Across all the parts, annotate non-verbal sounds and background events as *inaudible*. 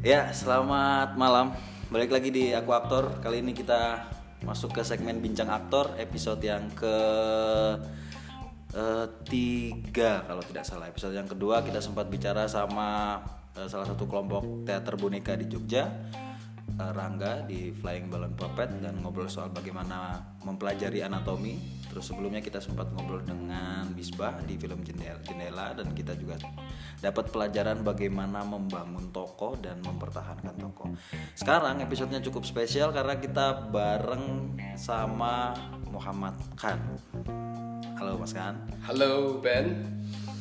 Ya, selamat malam. Balik lagi di Aku Aktor. Kali ini kita masuk ke segmen Bincang Aktor episode yang ke eh, tiga kalau tidak salah. Episode yang kedua kita sempat bicara sama eh, salah satu kelompok teater boneka di Jogja, eh, Rangga di Flying Balloon Puppet dan ngobrol soal bagaimana mempelajari anatomi. Terus sebelumnya kita sempat ngobrol dengan Bisbah di film Jendela, Jendela dan kita juga dapat pelajaran bagaimana membangun toko dan mempertahankan toko. Sekarang episodenya cukup spesial karena kita bareng sama Muhammad Khan. Halo Mas Khan. Halo Ben,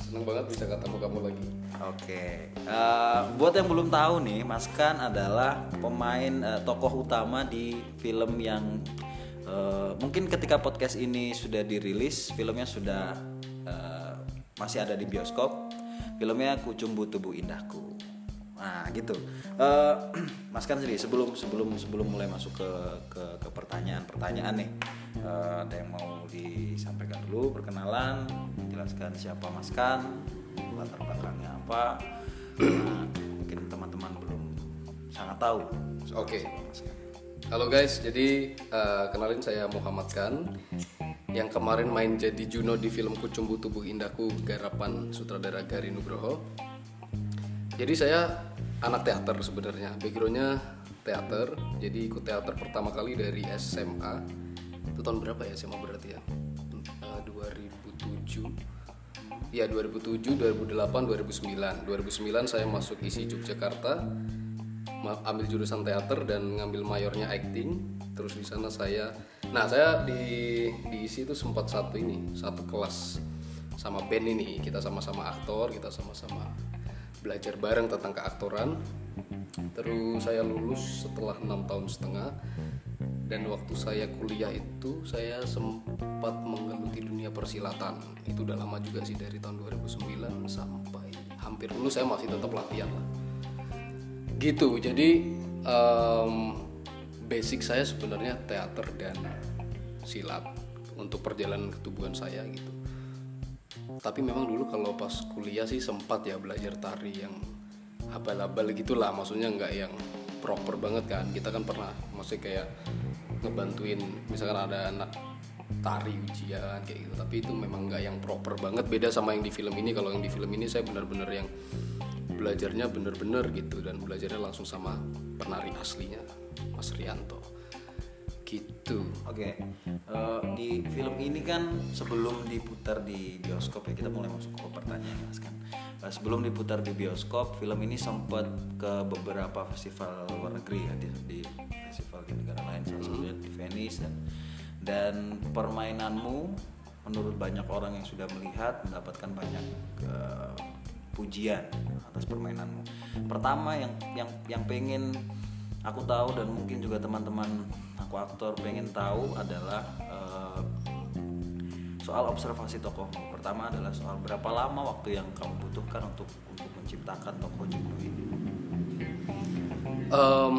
seneng banget bisa ketemu kamu lagi. Oke, eh, buat yang belum tahu nih, Mas Khan adalah pemain eh, tokoh utama di film yang eh, mungkin ketika podcast ini sudah dirilis, filmnya sudah eh, masih ada di bioskop. Filmnya Kucumbu Tubuh Indahku. Nah, gitu. Eh, *clears throat* Mas Khan sendiri sebelum sebelum sebelum mulai masuk ke ke, ke pertanyaan-pertanyaan nih, eh, ada yang mau disampaikan dulu perkenalan, menjelaskan siapa Mas Khan, latar belakangnya apa Nah, mungkin teman-teman belum sangat tahu Oke. Khan. Halo guys, jadi eh, kenalin saya Muhammad Khan yang kemarin main jadi Juno di film Kucumbu Tubuh Indahku garapan sutradara Gari Nugroho. Jadi saya anak teater sebenarnya, backgroundnya teater. Jadi ikut teater pertama kali dari SMA. Itu tahun berapa ya SMA berarti ya? Eh, 2007. Ya 2007, 2008, 2009. 2009 saya masuk isi Yogyakarta ambil jurusan teater dan ngambil mayornya acting terus di sana saya nah saya di di isi itu sempat satu ini satu kelas sama band ini kita sama-sama aktor kita sama-sama belajar bareng tentang keaktoran. Terus saya lulus setelah enam tahun setengah. Dan waktu saya kuliah itu saya sempat menggeluti dunia persilatan. Itu udah lama juga sih dari tahun 2009 sampai hampir lulus. Saya masih tetap latihan lah. Gitu. Jadi em, basic saya sebenarnya teater dan silat untuk perjalanan ketubuhan saya gitu tapi memang dulu kalau pas kuliah sih sempat ya belajar tari yang abal-abal gitulah. Maksudnya nggak yang proper banget kan. Kita kan pernah maksudnya kayak ngebantuin misalkan ada anak tari ujian kayak gitu. Tapi itu memang nggak yang proper banget. Beda sama yang di film ini. Kalau yang di film ini saya benar-benar yang belajarnya bener-bener gitu. Dan belajarnya langsung sama penari aslinya Mas Rianto gitu Oke, eh, di film ini kan sebelum diputar di bioskop ya kita mulai masuk ke pertanyaan mas kan. Eh, sebelum diputar di bioskop, film ini sempat ke beberapa festival luar negeri ya di, di festival di negara lain, salah satunya di Venice dan dan permainanmu menurut banyak orang yang sudah melihat mendapatkan banyak eh, pujian atas permainanmu. Pertama yang yang yang pengen aku tahu dan mungkin juga teman-teman aku aktor pengen tahu adalah eh, soal observasi tokohmu. Pertama adalah soal berapa lama waktu yang kamu butuhkan untuk untuk menciptakan tokoh Juno ini. Em,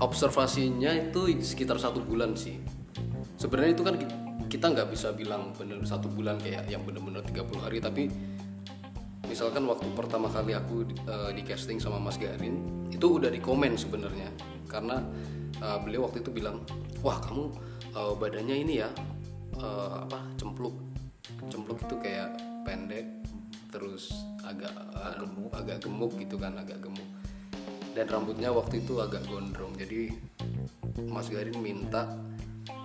observasinya itu sekitar satu bulan sih sebenarnya itu kan ki- kita nggak bisa bilang bener satu bulan kayak yang bener-bener 30 hari tapi misalkan waktu pertama kali aku eh, di casting sama Mas Garin itu udah di komen sebenarnya karena eh, beliau waktu itu bilang wah kamu eh, badannya ini ya eh, apa cempluk. Cempluk itu kayak pendek terus agak gemuk. agak gemuk gitu kan agak gemuk. Dan rambutnya waktu itu agak gondrong jadi Mas Garin minta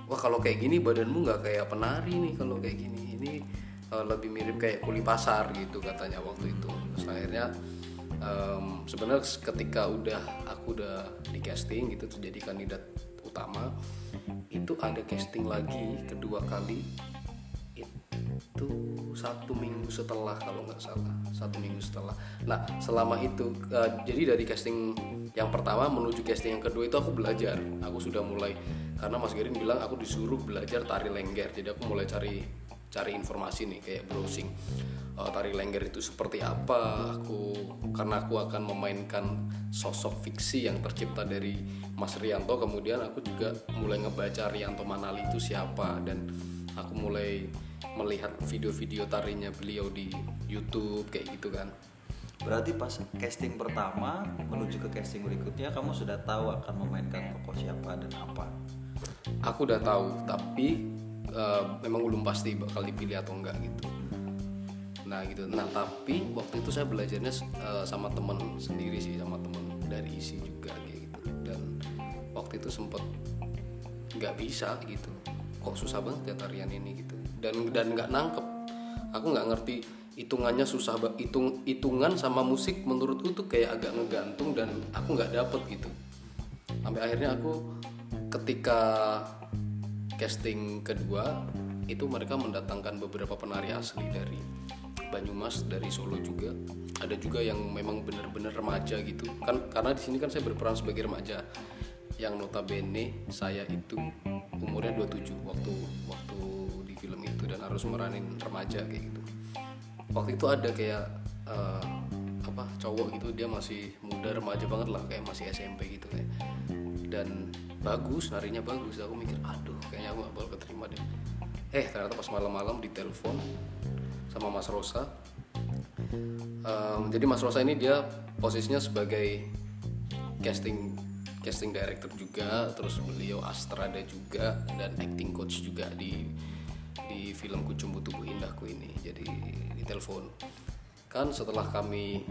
wah kalau kayak gini badanmu nggak kayak penari nih kalau kayak gini. Ini eh, lebih mirip kayak kuli pasar gitu katanya waktu itu. Terus akhirnya em, sebenarnya ketika udah aku udah di casting gitu tuh jadi kandidat utama itu ada casting lagi kedua kali. Itu satu minggu setelah kalau nggak salah. Satu minggu setelah. Nah selama itu eh, jadi dari casting yang pertama menuju casting yang kedua itu aku belajar. Aku sudah mulai karena Mas Gerin bilang aku disuruh belajar tari lengger. Jadi aku mulai cari cari informasi nih kayak browsing. Eh, tari lengger itu seperti apa? Aku karena aku akan memainkan sosok fiksi yang tercipta dari Mas Rianto kemudian aku juga mulai ngebaca Rianto Manali itu siapa dan aku mulai melihat video-video tarinya beliau di YouTube kayak gitu kan. Berarti pas casting pertama menuju ke casting berikutnya kamu sudah tahu akan memainkan tokoh siapa dan apa. aku udah tahu tapi eh, memang belum pasti bakal dipilih atau enggak gitu. Nah gitu. Nah tapi waktu itu saya belajarnya eh, sama temen sendiri sih sama temen dari isi juga gitu. Dan waktu itu sempet nggak bisa gitu. Kok susah banget ya tarian ini gitu. Dan dan nggak nangkep. Aku nggak ngerti hitungannya susah banget hitung hitungan sama musik menurutku tuh kayak agak ngegantung dan aku nggak dapet gitu. Sampai akhirnya aku ketika casting kedua itu mereka mendatangkan beberapa penari asli dari Banyumas dari Solo juga. Ada juga yang memang benar-benar remaja gitu. Kan karena di sini kan saya berperan sebagai remaja. Yang notabene saya itu umurnya 27 waktu waktu di film itu dan harus meranin remaja kayak gitu. Waktu itu ada kayak eh, apa cowok gitu dia masih muda remaja banget lah kayak masih SMP gitu kayak. Dan bagus narinya bagus aku mikir aduh kayaknya aku gak bakal keterima deh. Eh ternyata pas malam-malam ditelepon sama Mas Rosa. Em, jadi Mas Rosa ini dia posisinya sebagai casting casting director juga terus beliau astrada juga dan acting coach juga di di film Kucumbu Tubuh Indahku ini. Jadi ditelepon kan setelah kami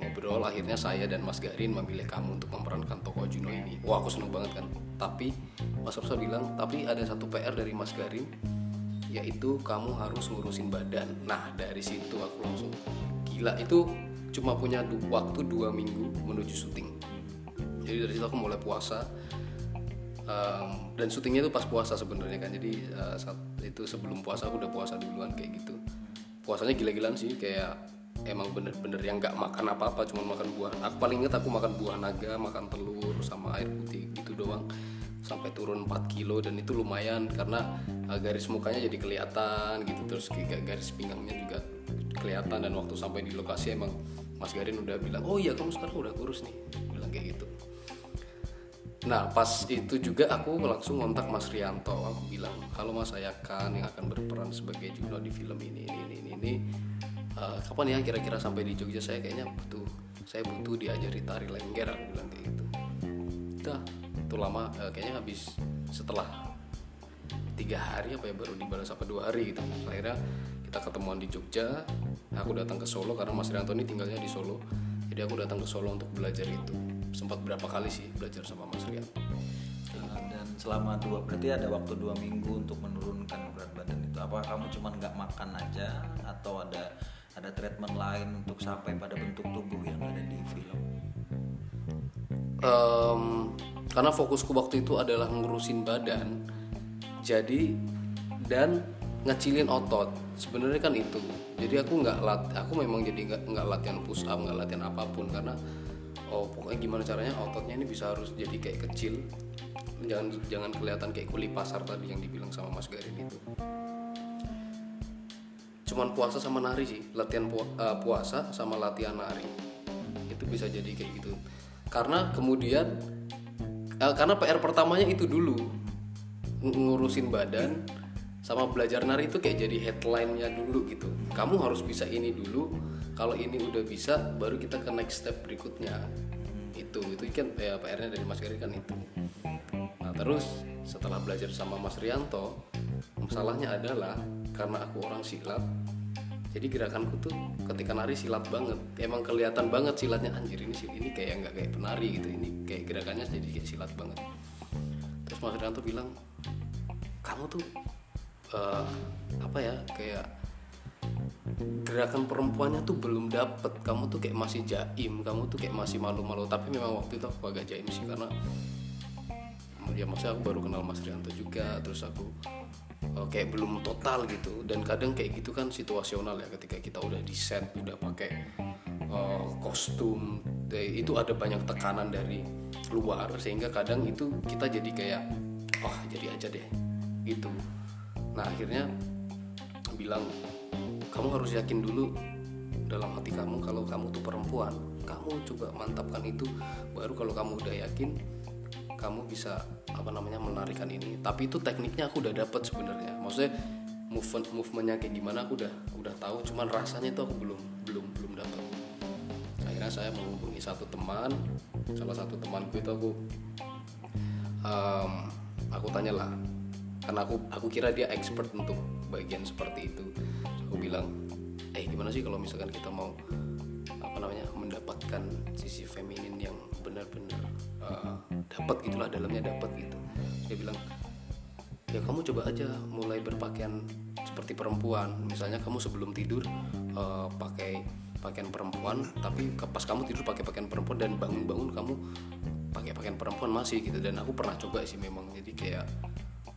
ngobrol akhirnya saya dan Mas Garin memilih kamu untuk memerankan tokoh Juno ini. Wah aku seneng banget kan. Tapi Mas Rosa bilang tapi ada satu PR dari Mas Garin yaitu kamu harus ngurusin badan. Nah dari situ aku langsung gila itu cuma punya du- waktu dua minggu menuju syuting. Jadi dari situ aku mulai puasa Um, dan syutingnya itu pas puasa sebenarnya kan. Jadi uh, saat itu sebelum puasa aku udah puasa duluan kayak gitu. Puasanya gila-gilaan sih kayak emang bener-bener yang nggak makan apa-apa cuma makan buah aku paling inget aku makan buah naga makan telur sama air putih gitu doang. Sampai turun 4 kilo dan itu lumayan karena uh, garis mukanya jadi kelihatan gitu. Terus garis pinggangnya juga kelihatan dan waktu sampai di lokasi emang Mas Garin udah bilang oh iya kamu sekarang udah kurus nih. Bilang kayak gitu. Nah pas itu juga aku langsung kontak Mas Rianto. Aku bilang Halo Mas saya kan yang akan berperan sebagai Juno di film ini Ini ini ini, ini. Eh, Kapan ya kira-kira sampai di Jogja? Saya kayaknya butuh Saya butuh diajari tari lengger bilang kayak gitu. Udah itu lama eh, Kayaknya habis setelah tiga hari apa ya baru dibalas apa dua hari gitu. Akhirnya kita ketemuan di Jogja aku datang ke Solo karena Mas Rianto ini tinggalnya di Solo. Jadi aku datang ke Solo untuk belajar itu. Sempat berapa kali sih belajar sama Mas Rianto Uh, dan selama dua berarti ada waktu dua minggu untuk menurunkan berat badan itu? Apa kamu cuma nggak makan aja? Atau ada ada treatment lain untuk sampai pada bentuk tubuh yang ada di film? Em, karena fokusku waktu itu adalah ngurusin badan jadi dan ngecilin otot. Sebenarnya kan itu. Jadi aku nggak lat aku memang jadi nggak nggak latihan push up nggak latihan apa pun karena oh pokoknya gimana caranya ototnya ini bisa harus jadi kayak kecil. Jangan jangan kelihatan kayak kuli pasar tadi yang dibilang sama Mas Garin itu cuman puasa sama nari sih. Latihan pu- eh, puasa sama latihan nari. Itu bisa jadi kayak gitu. Karena kemudian eh, karena PR pertamanya itu dulu. Ng- ngurusin badan sama belajar nari itu kayak jadi headline-nya dulu gitu. Kamu harus bisa ini dulu. Kalau ini udah bisa baru kita ke next step berikutnya. Itu itu kan ya PR-nya dari Mas Gary kan itu. Nah terus setelah belajar sama Mas Rianto masalahnya adalah karena aku orang silat jadi gerakanku tuh ketika nari silat banget. Emang kelihatan banget silatnya. Anjir ini ini kayak nggak kayak penari gitu. Ini kayak gerakannya jadi kayak silat banget. Terus Mas Rianto bilang kamu tuh eh, apa ya kayak gerakan perempuannya tuh belum dapet. Kamu tuh kayak masih jaim kamu tuh kayak masih malu-malu. Tapi memang waktu itu aku agak jaim sih karena ya maksudnya aku baru kenal Mas Rianto juga. Terus aku eh, kayak belum total gitu. Dan kadang kayak gitu kan situasional ya ketika kita udah di set udah pakai eh, kostum eh, itu ada banyak tekanan dari luar. Sehingga kadang itu kita jadi kayak oh jadi aja deh gitu. Nah akhirnya bilang kamu harus yakin dulu dalam hati kamu kalau kamu tuh perempuan. Kamu coba mantapkan itu baru kalau kamu udah yakin kamu bisa apa namanya menarikan ini. Tapi itu tekniknya aku udah dapet sebenarnya. Maksudnya movement movementnya kayak gimana aku udah udah tahu. Cuman rasanya itu aku belum belum belum dapat akhirnya saya menghubungi satu teman. Salah satu temanku itu aku um, aku tanyalah karena aku aku kira dia expert untuk bagian seperti itu. Aku bilang eh gimana sih kalau misalkan kita mau namanya mendapatkan sisi feminin yang benar-benar uh, dapat gitulah dalamnya dapat gitu. Dia bilang ya kamu coba aja mulai berpakaian seperti perempuan. Misalnya kamu sebelum tidur uh, pakai pakaian perempuan tapi pas kamu tidur pakai pakaian perempuan dan bangun-bangun kamu pakai pakaian perempuan masih gitu. Dan aku pernah coba sih memang. Jadi kayak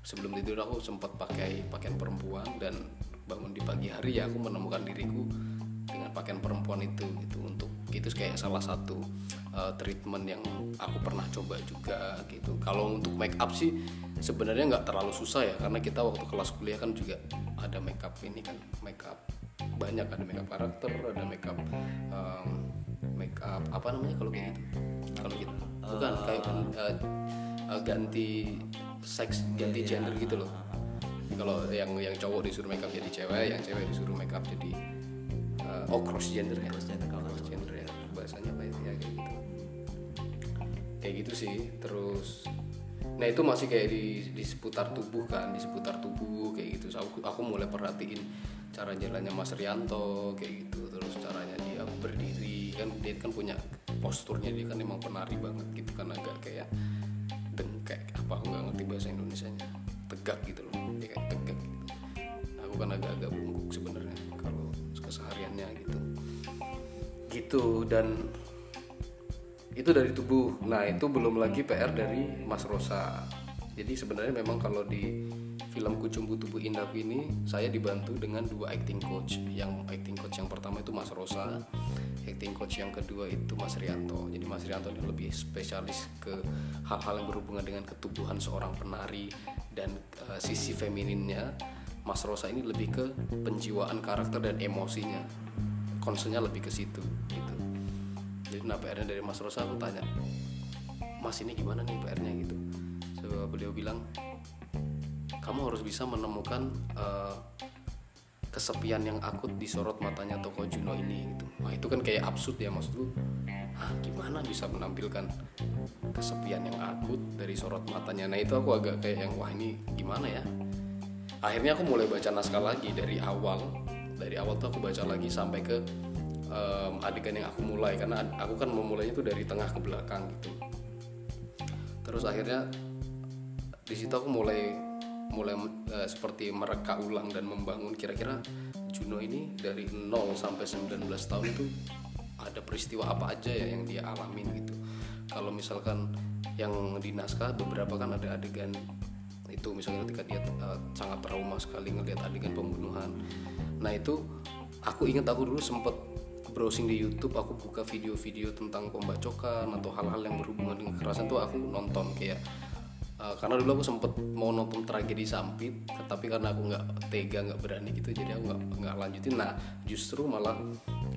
sebelum tidur aku sempat pakai pakaian perempuan dan bangun di pagi hari ya aku menemukan diriku dengan pakaian perempuan itu gitu. Untuk itu kayak salah satu uh, treatment yang aku pernah coba juga gitu. Kalau untuk make up sih sebenarnya nggak terlalu susah ya karena kita waktu kelas kuliah kan juga ada make up ini kan make up banyak. Ada make up karakter ada make up um, make up apa namanya kalau kayak gitu? Kalau gitu. Bukan kayak uh, uh, ganti seks ganti gender gitu loh. Kalau yang yang cowok disuruh make up jadi cewek yang cewek disuruh make up jadi oh cross gender ya? Cross gender cross gender ya. bahasanya apa ya? Kayak gitu. Kayak gitu sih terus nah itu masih kayak di di seputar tubuh kan di seputar tubuh kayak gitu. So, aku aku mulai perhatiin cara jalannya Mas Rianto kayak gitu. Terus caranya dia berdiri kan dia kan punya posturnya dia kan emang penari banget gitu kan agak kayak dengkek apa aku nggak ngerti bahasa Indonesia nya tegak gitu loh dia kayak tegak gitu. Aku kan agak-agak bungkuk sebenarnya kesehariannya gitu. Gitu dan itu dari tubuh. Nah itu belum lagi PR dari Mas Rosa. Jadi sebenarnya memang kalau di film Kucumbu Tubuh Indahku ini saya dibantu dengan dua acting coach. Yang acting coach yang pertama itu Mas Rosa acting coach yang kedua itu Mas Rianto. Jadi Mas Rianto ini lebih spesialis ke hal-hal yang berhubungan dengan ketubuhan seorang penari dan uh, sisi femininnya Mas Rosa ini lebih ke penjiwaan karakter dan emosinya. Concernnya lebih ke situ gitu. Jadi nah PR-nya dari Mas Rosa aku tanya Mas ini gimana nih PR-nya gitu. So, beliau bilang kamu harus bisa menemukan uh, kesepian yang akut disorot matanya toko Juno ini gitu. Wah itu kan kayak absurd ya maksudku Hah, gimana bisa menampilkan kesepian yang akut dari sorot matanya? Nah itu aku agak kayak yang wah ini gimana ya akhirnya aku mulai baca naskah lagi dari awal. Dari awal tuh aku baca lagi sampai ke um, adegan yang aku mulai. Karena aku kan memulainya tuh dari tengah ke belakang gitu. Terus akhirnya di situ aku mulai mulai uh, seperti mereka ulang dan membangun. Kira-kira Juno ini dari 0 sampai 19 tahun itu ada peristiwa apa aja ya yang dia alamin gitu. Kalau misalkan yang di naskah beberapa kan ada adegan itu misalnya ketika dia uh, sangat trauma sekali ngelihat adegan pembunuhan. Nah itu aku ingat aku dulu sempet browsing di YouTube aku buka video-video tentang pembacokan atau hal-hal yang berhubungan dengan kekerasan tuh aku nonton kayak uh, karena dulu aku sempet mau nonton tragedi sampit tapi karena aku nggak tega nggak berani gitu jadi aku nggak nggak lanjutin. Nah justru malah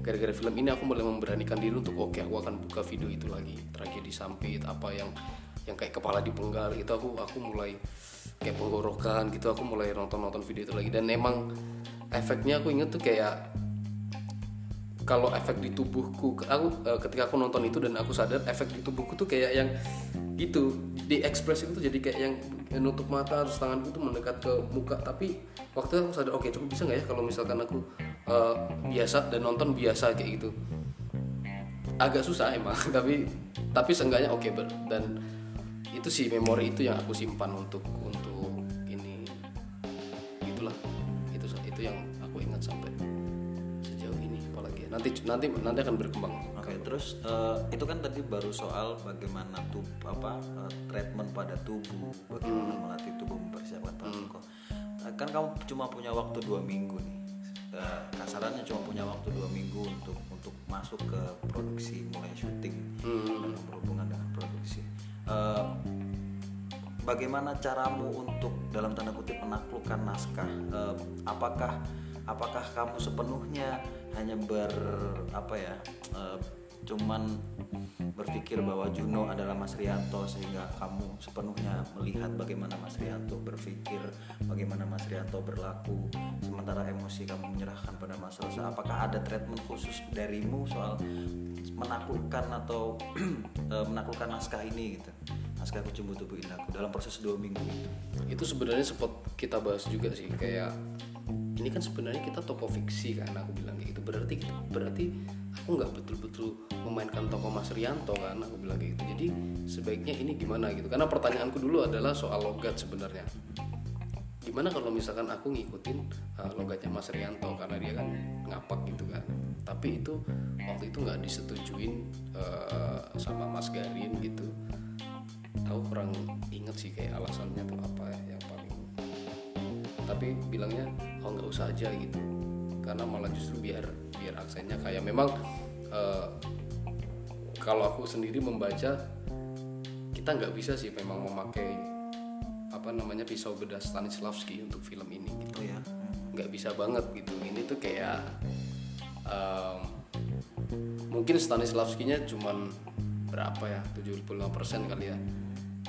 gara-gara film ini aku mulai memberanikan diri untuk oke okay, aku akan buka video itu lagi. Tragedi sampit apa yang yang kayak kepala dipenggal itu aku aku mulai kayak penggorokan gitu aku mulai nonton nonton video itu lagi. Dan emang efeknya aku inget tuh kayak kalau efek di tubuhku aku uh, ketika aku nonton itu dan aku sadar efek di tubuhku tuh kayak yang gitu di ekspresi itu jadi kayak yang nutup mata terus tanganku tuh mendekat ke muka. Tapi waktu itu aku sadar oke okay, cukup bisa nggak ya kalau misalkan aku uh, biasa dan nonton biasa kayak gitu? Agak susah emang *laughs* tapi tapi seenggaknya oke okay, dan itu sih memori itu yang aku simpan untuk untuk ini itulah itu itu yang aku ingat sampai nanti nanti nanti akan berkembang. Oke, okay, terus uh, itu kan tadi baru soal bagaimana tuh apa uh, treatment pada tubuh, bagaimana hmm. melatih tubuh mempersiapkan pramuka. Hmm. Uh, kan kamu cuma punya waktu dua minggu nih. Uh, kasarannya cuma punya waktu dua minggu untuk untuk masuk ke produksi mulai syuting hmm. dan berhubungan dengan produksi. Bagaimana caramu untuk dalam tanda kutip menaklukkan naskah? Uh, apakah apakah kamu sepenuhnya hanya ber apa ya uh, cuman berpikir bahwa Juno adalah Mas Rianto sehingga kamu sepenuhnya melihat bagaimana Mas Rianto berpikir, bagaimana Mas Rianto berlaku, sementara emosi kamu menyerahkan pada Mas Rosa. Apakah ada treatment khusus darimu soal menaklukkan atau *clears throat* eh, menaklukkan naskah ini gitu? Naskah Kucumbu Tubuh Indahku dalam proses dua minggu itu. itu sebenarnya sempat kita bahas juga sih kayak ini kan sebenarnya kita tokoh fiksi kan aku bilang gitu berarti berarti aku nggak betul-betul memainkan tokoh Mas Rianto kan aku bilang kayak gitu. Jadi sebaiknya ini gimana gitu? Karena pertanyaanku dulu adalah soal logat sebenarnya. Gimana kalau misalkan aku ngikutin uh, logatnya Mas Rianto karena dia kan ngapak gitu kan? Tapi itu waktu itu nggak disetujuin uh, sama Mas Garin gitu. Aku kurang inget sih kayak alasannya tuh apa ya yang paling tapi bilangnya oh nggak usah aja gitu karena malah justru biar biar aksennya kayak memang eh, kalau aku sendiri membaca kita nggak bisa sih memang memakai apa namanya pisau bedah Stanislavski untuk film ini gitu. Oh ya. nggak bisa banget gitu. Ini tuh kayak em, mungkin Stanislavskinya cuman berapa ya? 75% kali ya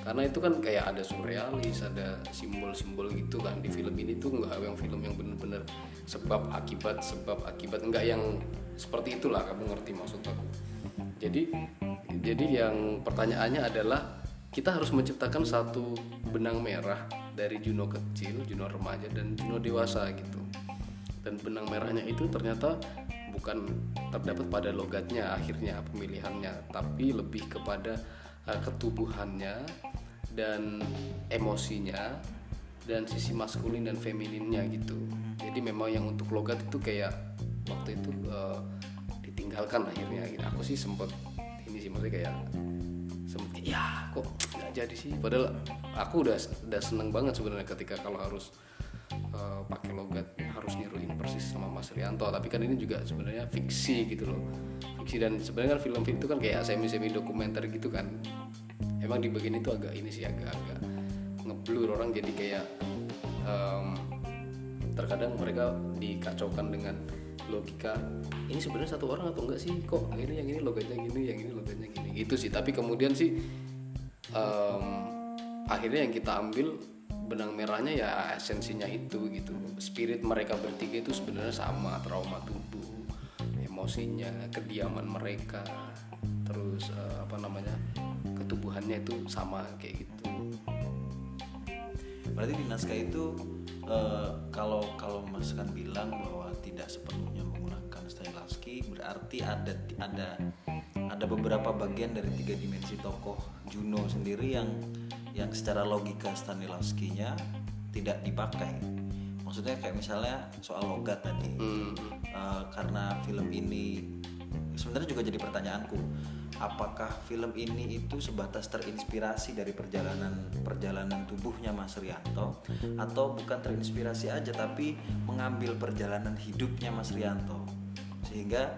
karena itu kan kayak ada surrealis ada simbol-simbol gitu kan. Di film ini tuh nggak yang film yang bener-bener sebab akibat sebab akibat. Nggak yang seperti itulah kamu ngerti maksud aku. Jadi jadi yang pertanyaannya adalah kita harus menciptakan satu benang merah dari Juno kecil, Juno remaja dan Juno dewasa gitu. Dan benang merahnya itu ternyata bukan terdapat pada logatnya akhirnya pemilihannya, tapi lebih kepada uh, ketubuhannya dan emosinya dan sisi maskulin dan femininnya gitu. Jadi memang yang untuk logat itu kayak waktu itu uh, ditinggalkan akhirnya. Gitu. Aku sih sempet ini sih maksudnya kayak sempet ya kok nggak jadi sih. Padahal aku udah udah seneng banget sebenarnya ketika kalau harus uh, pakai logat harus niruin persis sama Mas Rianto. Tapi kan ini juga sebenarnya fiksi gitu loh. Fiksi dan sebenarnya kan film-film itu kan kayak semi-semi dokumenter gitu kan. Emang di bagian itu agak ini sih agak-agak ngeblur. Orang jadi kayak em, terkadang mereka dikacaukan dengan logika ini sebenarnya satu orang atau enggak sih? Kok ini yang ini logatnya gini yang ini logatnya gini? Itu sih. Tapi kemudian sih em, akhirnya yang kita ambil benang merahnya ya esensinya itu gitu. Spirit mereka bertiga itu sebenarnya sama trauma tubuh emosinya kediaman mereka terus eh, apa namanya ketubuhannya itu sama kayak gitu Berarti di naskah itu eh, kalau kalau Mas kan bilang bahwa tidak sepenuhnya menggunakan Stanislavski berarti ada ada ada beberapa bagian dari tiga dimensi tokoh Juno sendiri yang yang secara logika Stanislavskinya tidak dipakai. Maksudnya kayak misalnya soal logat tadi. Hmm. Eh, karena film ini sebenarnya juga jadi pertanyaanku apakah film ini itu sebatas terinspirasi dari perjalanan perjalanan tubuhnya Mas Rianto? Atau bukan terinspirasi aja tapi mengambil perjalanan hidupnya Mas Rianto. Sehingga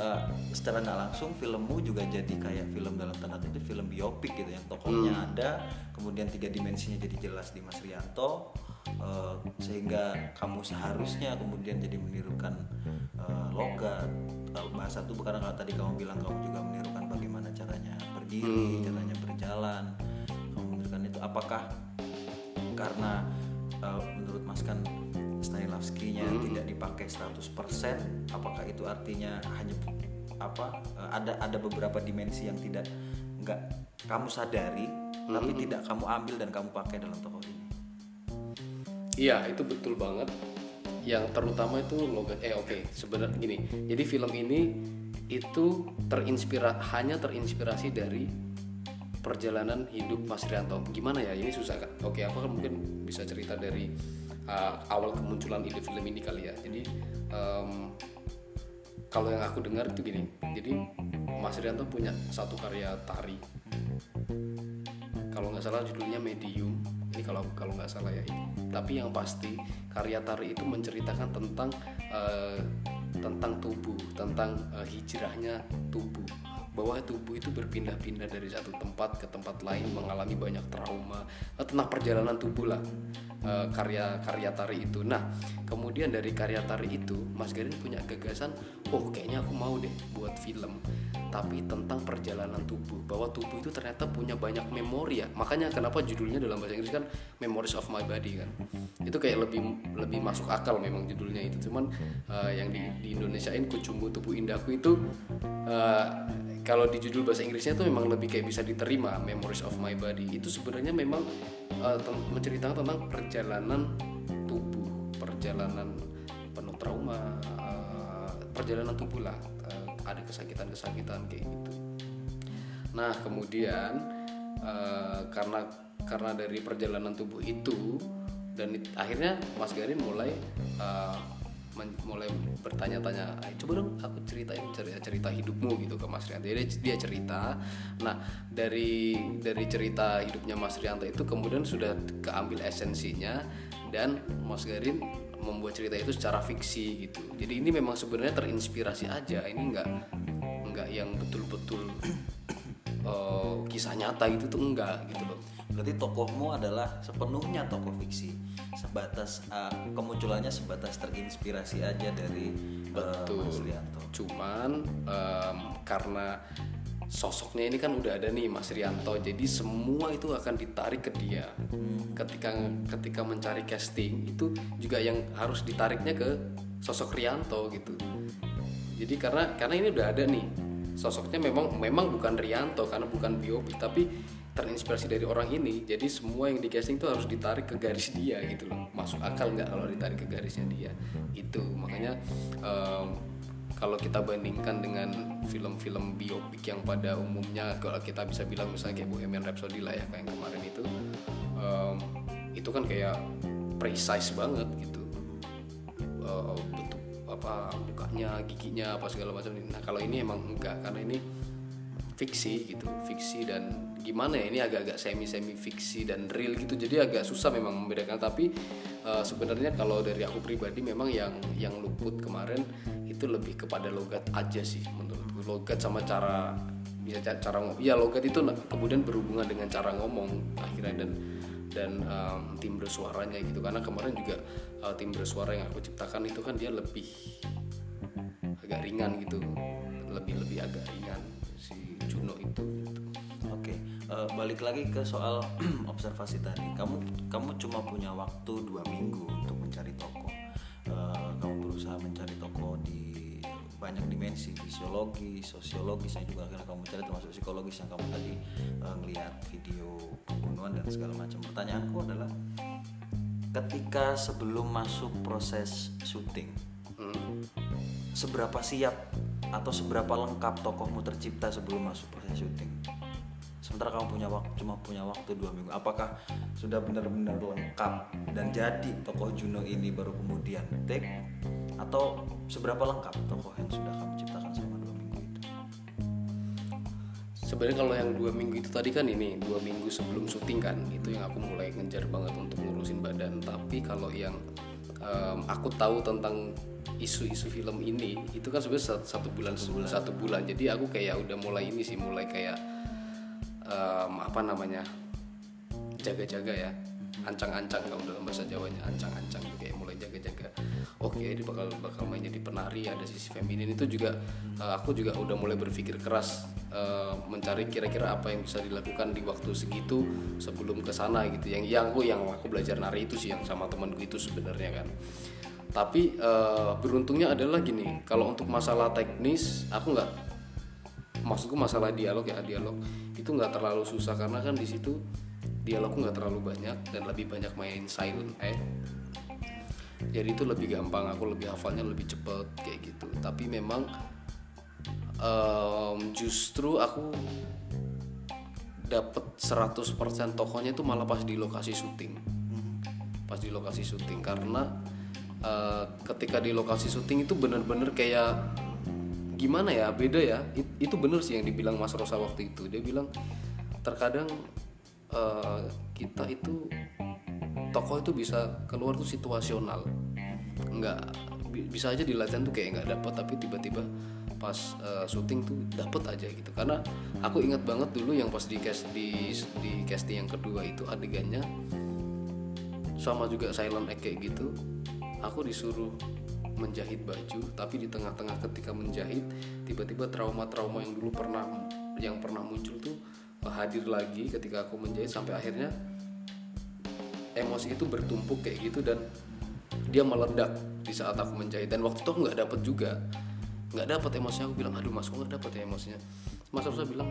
eh, secara nggak langsung filmmu juga jadi kayak film dalam tanda kutip film biopik gitu yang tokohnya ada kemudian tiga dimensinya jadi jelas di Mas Rianto eh, sehingga kamu seharusnya kemudian jadi menirukan eh, logat. Bahasa tubuh karena kalau tadi kamu bilang kamu juga menirukan bagaimana caranya berdiri caranya berjalan kamu menirukan itu. Apakah karena eh, menurut Mas kan Stanislavski-nya tidak dipakai 100% apakah itu artinya hanya apa eh, ada ada beberapa dimensi yang tidak nggak kamu sadari tapi tidak kamu ambil dan kamu pakai dalam tokoh ini Iya itu betul banget. Yang terutama itu logat. Eh oke sebenarnya gini. Jadi film ini itu terinspira hanya terinspirasi dari perjalanan hidup Mas Rianto. Gimana ya? Ini susah kan? Oke aku kan mungkin bisa cerita dari uh, awal kemunculan ide film ini kali ya. Jadi em, kalau yang aku dengar itu gini. Jadi Mas Rianto punya satu karya tari kalau nggak salah judulnya medium ini kalau kalau nggak salah ya. Tapi yang pasti karya tari itu menceritakan tentang eh, tentang tubuh tentang eh, hijrahnya tubuh. Bahwa tubuh itu berpindah-pindah dari satu tempat ke tempat lain mengalami banyak trauma eh, tentang perjalanan tubuh lah eh, karya-karya tari itu. Nah, kemudian dari karya tari itu, Mas Garin punya gagasan, oh kayaknya aku mau deh buat film, tapi tentang perjalanan tubuh. Bahwa tubuh itu ternyata punya banyak memori ya. Makanya kenapa judulnya dalam bahasa Inggris kan Memories of My Body kan. Itu kayak lebih lebih masuk akal memang judulnya itu. Cuman eh, yang di, di Indonesiain Kucumbu Tubuh Indahku itu eh, kalau di judul bahasa Inggrisnya tuh memang lebih kayak bisa diterima Memories of My Body. Itu sebenarnya memang uh, menceritakan tentang perjalanan tubuh perjalanan penuh trauma uh, perjalanan tubuh lah Uh, ada kesakitan-kesakitan kayak gitu. Nah kemudian uh, karena karena dari perjalanan tubuh itu dan akhirnya Mas Garin mulai uh, mulai bertanya-tanya, "Ay, coba dong aku ceritain cerita, cerita hidupmu gitu ke Mas Rianto. Dia, dia cerita. Nah dari dari cerita hidupnya Mas Rianto itu kemudian sudah keambil esensinya dan Mas Garin membuat cerita itu secara fiksi gitu. Jadi ini memang sebenarnya terinspirasi aja. Ini enggak enggak yang betul-betul eh, kisah nyata gitu tuh enggak gitu loh. Berarti tokohmu adalah sepenuhnya tokoh fiksi, sebatas uh, kemunculannya sebatas terinspirasi aja dari uh, Mas Rianto. Cuman em, karena sosoknya ini kan udah ada nih Mas Rianto, jadi semua itu akan ditarik ke dia. Ketika ketika mencari casting itu juga yang harus ditariknya ke sosok Rianto gitu. Jadi karena karena ini udah ada nih sosoknya memang memang bukan Rianto karena bukan biopik tapi terinspirasi dari orang ini. Jadi semua yang di casting itu harus ditarik ke garis dia gitu loh. Masuk akal nggak kalau ditarik ke garisnya dia? Itu makanya em, kalau kita bandingkan dengan film-film biopik yang pada umumnya kalau kita bisa bilang misalnya kayak Bohemian Rhapsody lah ya kayak kemarin itu em, itu kan kayak precise banget gitu eh, bentuk apa mukanya giginya apa segala macam nah kalau ini emang enggak karena ini fiksi gitu fiksi dan gimana ya ini agak-agak semi semi fiksi dan real gitu. Jadi agak susah memang membedakan tapi eh, sebenarnya kalau dari aku pribadi memang yang yang luput kemarin itu lebih kepada logat aja sih menurutku logat sama cara bisa ca- cara ngomong ya logat itu kemudian berhubungan dengan cara ngomong akhirnya dan dan em, timbre suaranya gitu. Karena kemarin juga eh, timbre suara yang aku ciptakan itu kan dia lebih agak ringan gitu lebih lebih agak ringan itu gitu. Oke, eh, balik lagi ke soal *clears throat* observasi tadi. Kamu kamu cuma punya waktu dua minggu untuk mencari toko. Eh, kamu berusaha mencari toko di banyak dimensi, fisiologi, sosiologis yang juga akhirnya kamu cari termasuk psikologis yang kamu tadi eh, ngelihat video pembunuhan dan segala macam. Pertanyaanku adalah ketika sebelum masuk proses syuting, Hmm. seberapa siap atau seberapa lengkap tokohmu tercipta sebelum masuk proses syuting? Sementara kamu punya waktu cuma punya waktu dua minggu. Apakah sudah benar-benar lengkap dan jadi tokoh Juno ini baru kemudian take? Atau seberapa lengkap tokoh yang sudah kamu ciptakan selama dua minggu itu? Sebenarnya kalau yang dua minggu itu tadi kan ini dua minggu sebelum syuting kan itu yang aku mulai ngejar banget untuk ngurusin badan. Tapi kalau yang em, aku tahu tentang isu-isu film ini. Itu kan sebenarnya satu, satu bulan sebelum satu bulan. Jadi aku kayak udah mulai ini sih mulai kayak em, apa namanya jaga-jaga ya. Ancang-ancang kalau dalam bahasa Jawanya ancang-ancang kayak mulai jaga-jaga oke dia bakal bakal main jadi penari ada sisi feminin. Itu juga eh, aku juga udah mulai berpikir keras eh, mencari kira-kira apa yang bisa dilakukan di waktu segitu sebelum ke sana gitu. Yang yang aku yang aku belajar nari itu sih yang sama temanku itu sebenarnya kan. Tapi eh, beruntungnya adalah gini kalau untuk masalah teknis aku nggak maksudku masalah dialog ya dialog itu nggak terlalu susah. Karena kan di situ dialogku nggak terlalu banyak dan lebih banyak main silent act jadi itu lebih gampang aku lebih hafalnya lebih cepet kayak gitu. Tapi memang em, justru aku dapet 100% tokohnya itu malah pas di lokasi syuting. Pas di lokasi syuting karena eh, ketika di lokasi syuting itu bener-bener kayak gimana ya beda ya. It- itu bener sih yang dibilang Mas Rosa waktu itu. Dia bilang terkadang eh, kita itu tokoh itu bisa keluar tuh situasional. Nggak bi- bisa aja di latihan tuh kayak nggak dapet tapi tiba-tiba pas eh, syuting tuh dapet aja gitu. Karena aku ingat banget dulu yang pas di cast di di casting yang kedua itu adegannya sama juga silent act kayak gitu aku disuruh menjahit baju tapi di tengah-tengah ketika menjahit tiba-tiba trauma-trauma yang dulu pernah yang pernah muncul tuh eh, hadir lagi ketika aku menjahit sampai akhirnya emosi itu bertumpuk kayak gitu dan dia meledak di saat aku menjahit. Dan waktu itu aku nggak dapet juga. Nggak dapet emosinya. Aku bilang aduh mas kok nggak dapet ya emosinya? Mas Rosa bilang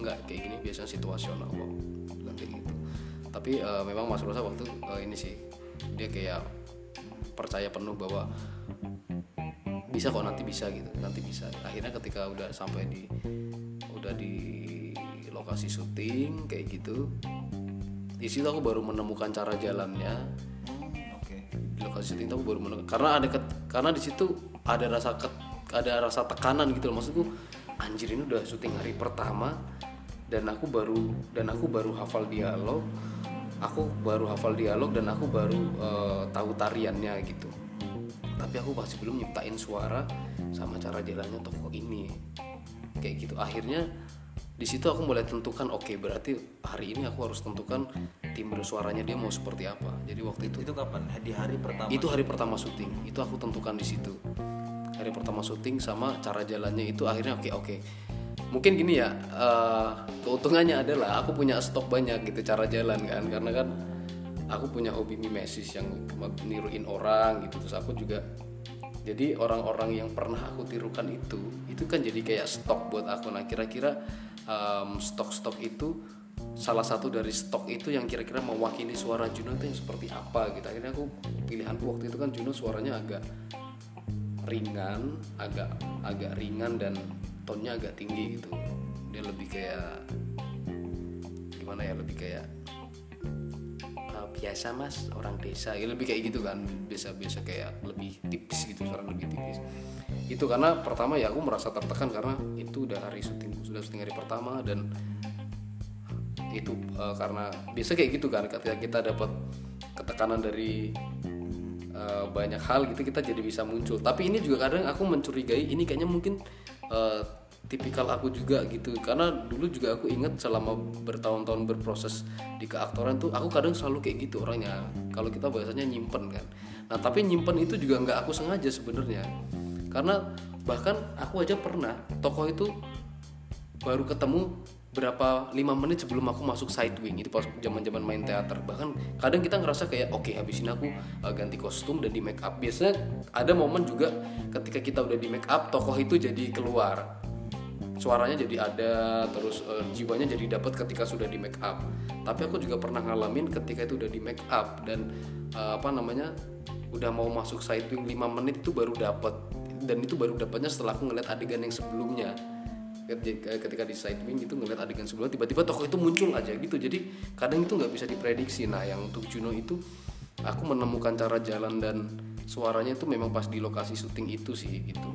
nggak kayak gini biasanya situasional kok. Bilang kayak gitu. Tapi eh, memang mas Rosa waktu eh, ini sih dia kayak percaya penuh bahwa bisa kok nanti bisa gitu nanti bisa. Akhirnya ketika udah sampai di udah di lokasi syuting kayak gitu di situ aku baru menemukan cara jalannya. Hmm, oke. Di lokasi syuting itu aku baru menemukan. Karena ada ket- karena di situ ada rasa ket- ada rasa tekanan gitu loh. Maksudku anjir ini udah syuting hari pertama dan aku baru dan aku baru hafal dialog. Aku baru hafal dialog dan aku baru eh, tahu tariannya gitu. Tapi aku masih belum nyiptain suara sama cara jalannya tokoh ini. Kayak gitu. Akhirnya di situ aku mulai tentukan oke berarti hari ini aku harus tentukan timbre suaranya dia mau seperti apa. Jadi waktu itu itu kapan? Di hari pertama itu hari pertama syuting. Itu aku tentukan di situ. Hari pertama syuting sama cara jalannya itu akhirnya oke oke. Mungkin gini ya eh, keuntungannya adalah aku punya stok banyak gitu cara jalan kan. Karena kan aku punya hobi mimesis yang niruin orang gitu. Terus aku juga jadi orang-orang yang pernah aku tirukan itu itu kan jadi kayak stok buat aku. Nah kira-kira em, stok-stok itu salah satu dari stok itu yang kira-kira mewakili suara Juno itu yang seperti apa gitu. Akhirnya aku pilihanku waktu itu kan Juno suaranya agak ringan agak agak ringan dan tonnya agak tinggi gitu. Dia lebih kayak gimana ya lebih kayak "Ah, biasa mas orang desa. Ya lebih kayak gitu kan biasa biasa kayak lebih tipis gitu suara lebih tipis itu karena pertama ya aku merasa tertekan karena itu udah hari syuting sudah syuting hari pertama dan itu eh, karena biasa kayak gitu kan ketika kita dapat ketekanan dari eh, banyak hal gitu kita jadi bisa muncul. Tapi ini juga kadang aku mencurigai ini kayaknya mungkin eh, tipikal aku juga gitu. Karena dulu juga aku ingat selama bertahun-tahun berproses di keaktoran tuh aku kadang selalu kayak gitu orangnya. Kalau kita bahasanya nyimpen kan. Nah tapi nyimpen itu juga nggak aku sengaja sebenarnya karena bahkan aku aja pernah tokoh itu baru ketemu berapa lima menit sebelum aku masuk side wing. Itu pas zaman zaman main teater. Bahkan kadang kita ngerasa kayak oke habis ini aku uh, ganti kostum dan di make up. Biasanya ada momen juga ketika kita udah di make up tokoh itu jadi keluar. Suaranya jadi ada terus uh, jiwanya jadi dapat ketika sudah di make up. Tapi aku juga pernah ngalamin ketika itu udah di make up dan uh, apa namanya udah mau masuk side wing 5 menit itu baru dapat dan itu baru dapatnya setelah aku ngeliat adegan yang sebelumnya. Ketika di side wing itu ngeliat adegan sebelumnya tiba-tiba tokoh itu muncul aja gitu. Jadi kadang itu nggak bisa diprediksi. Nah yang untuk Juno itu aku menemukan cara jalan dan suaranya itu memang pas di lokasi syuting itu sih gitu.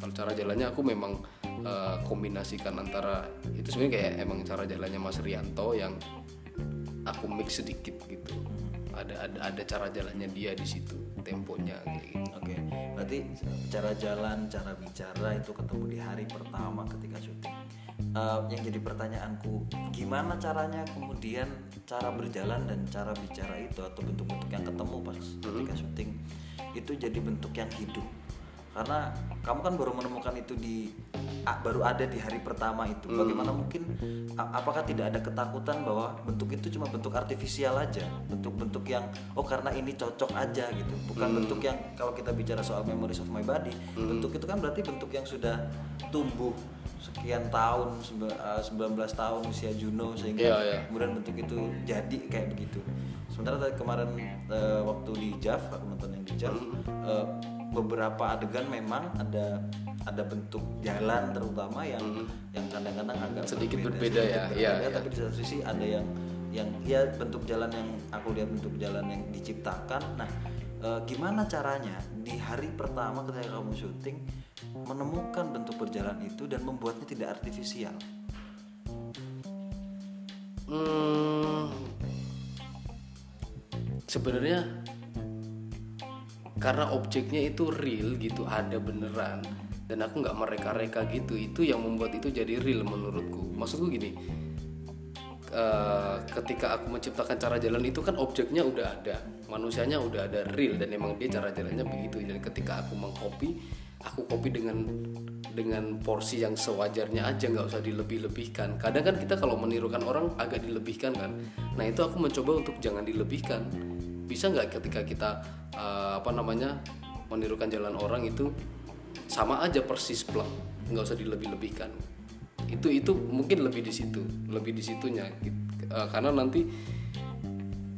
Kalau cara jalannya aku memang eh, kombinasikan antara itu sebenarnya kayak emang cara jalannya Mas Rianto yang aku mix sedikit gitu. Ada ada ada cara jalannya dia di situ temponya kayak gitu Oke, berarti cara jalan, cara bicara itu ketemu di hari pertama ketika syuting. Eh, yang jadi pertanyaanku, gimana caranya kemudian cara berjalan dan cara bicara itu atau bentuk-bentuk yang ketemu pas ketika syuting itu jadi bentuk yang hidup. Karena kamu kan baru menemukan itu di baru ada di hari pertama itu. Bagaimana mungkin apakah tidak ada ketakutan bahwa bentuk itu cuma bentuk artifisial aja, bentuk-bentuk yang oh karena ini cocok aja gitu. Bukan bentuk yang kalau kita bicara soal memories of my body, bentuk itu kan berarti bentuk yang sudah tumbuh sekian tahun, sembe- eh, 19 tahun usia Juno sehingga Iya, iya. kemudian bentuk itu jadi kayak begitu. Sementara tadi kemarin eh, waktu di JAV, aku nonton yang di JAV, eh, beberapa adegan memang ada ada bentuk jalan terutama yang yang kadang-kadang agak Sedikit berbeda sedikit ya, berbeda, iya, iya. tapi di satu sisi ada yang yang ya bentuk jalan yang aku lihat bentuk jalan yang diciptakan. Nah, eh, gimana caranya di hari pertama ketika kamu syuting menemukan bentuk berjalan itu dan membuatnya tidak artifisial? Hmm, sebenarnya karena objeknya itu real gitu ada beneran. Dan aku nggak mereka-reka gitu. Itu yang membuat itu jadi real menurutku. Maksudku gini eh, ketika aku menciptakan cara jalan itu kan objeknya udah ada. Manusianya udah ada real dan emang dia cara jalannya begitu. Jadi ketika aku mengcopy aku copy dengan dengan porsi yang sewajarnya aja nggak usah dilebih-lebihkan. Kadang kan kita kalau menirukan orang agak dilebihkan kan. Nah itu aku mencoba untuk jangan dilebihkan bisa nggak ketika kita uh, apa namanya menirukan jalan orang itu sama aja persis plak nggak usah dilebih-lebihkan. Itu itu mungkin lebih di situ lebih di situnya uh, karena nanti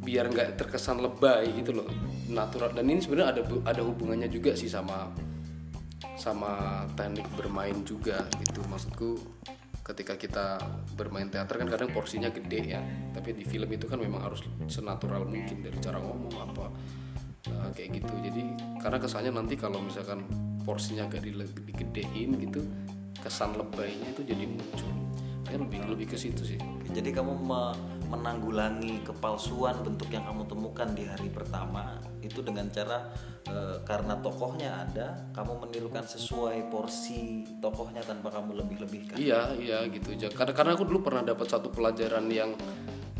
biar nggak terkesan lebay gitu loh natural. Dan ini sebenarnya ada ada hubungannya juga sih sama sama teknik bermain juga gitu maksudku ketika kita bermain teater kan kadang porsinya gede ya. Tapi di film itu kan memang harus senatural mungkin dari cara ngomong apa uh, kayak gitu. Jadi karena kesannya nanti kalau misalkan porsinya agak digedein gitu kesan lebaynya itu jadi muncul. Kayak lebih lebih ke situ sih. Jadi kamu me menanggulangi kepalsuan bentuk yang kamu temukan di hari pertama itu dengan cara e, karena tokohnya ada kamu menirukan sesuai porsi tokohnya tanpa kamu lebih-lebihkan. Iya iya gitu karena karena aku dulu pernah dapat satu pelajaran yang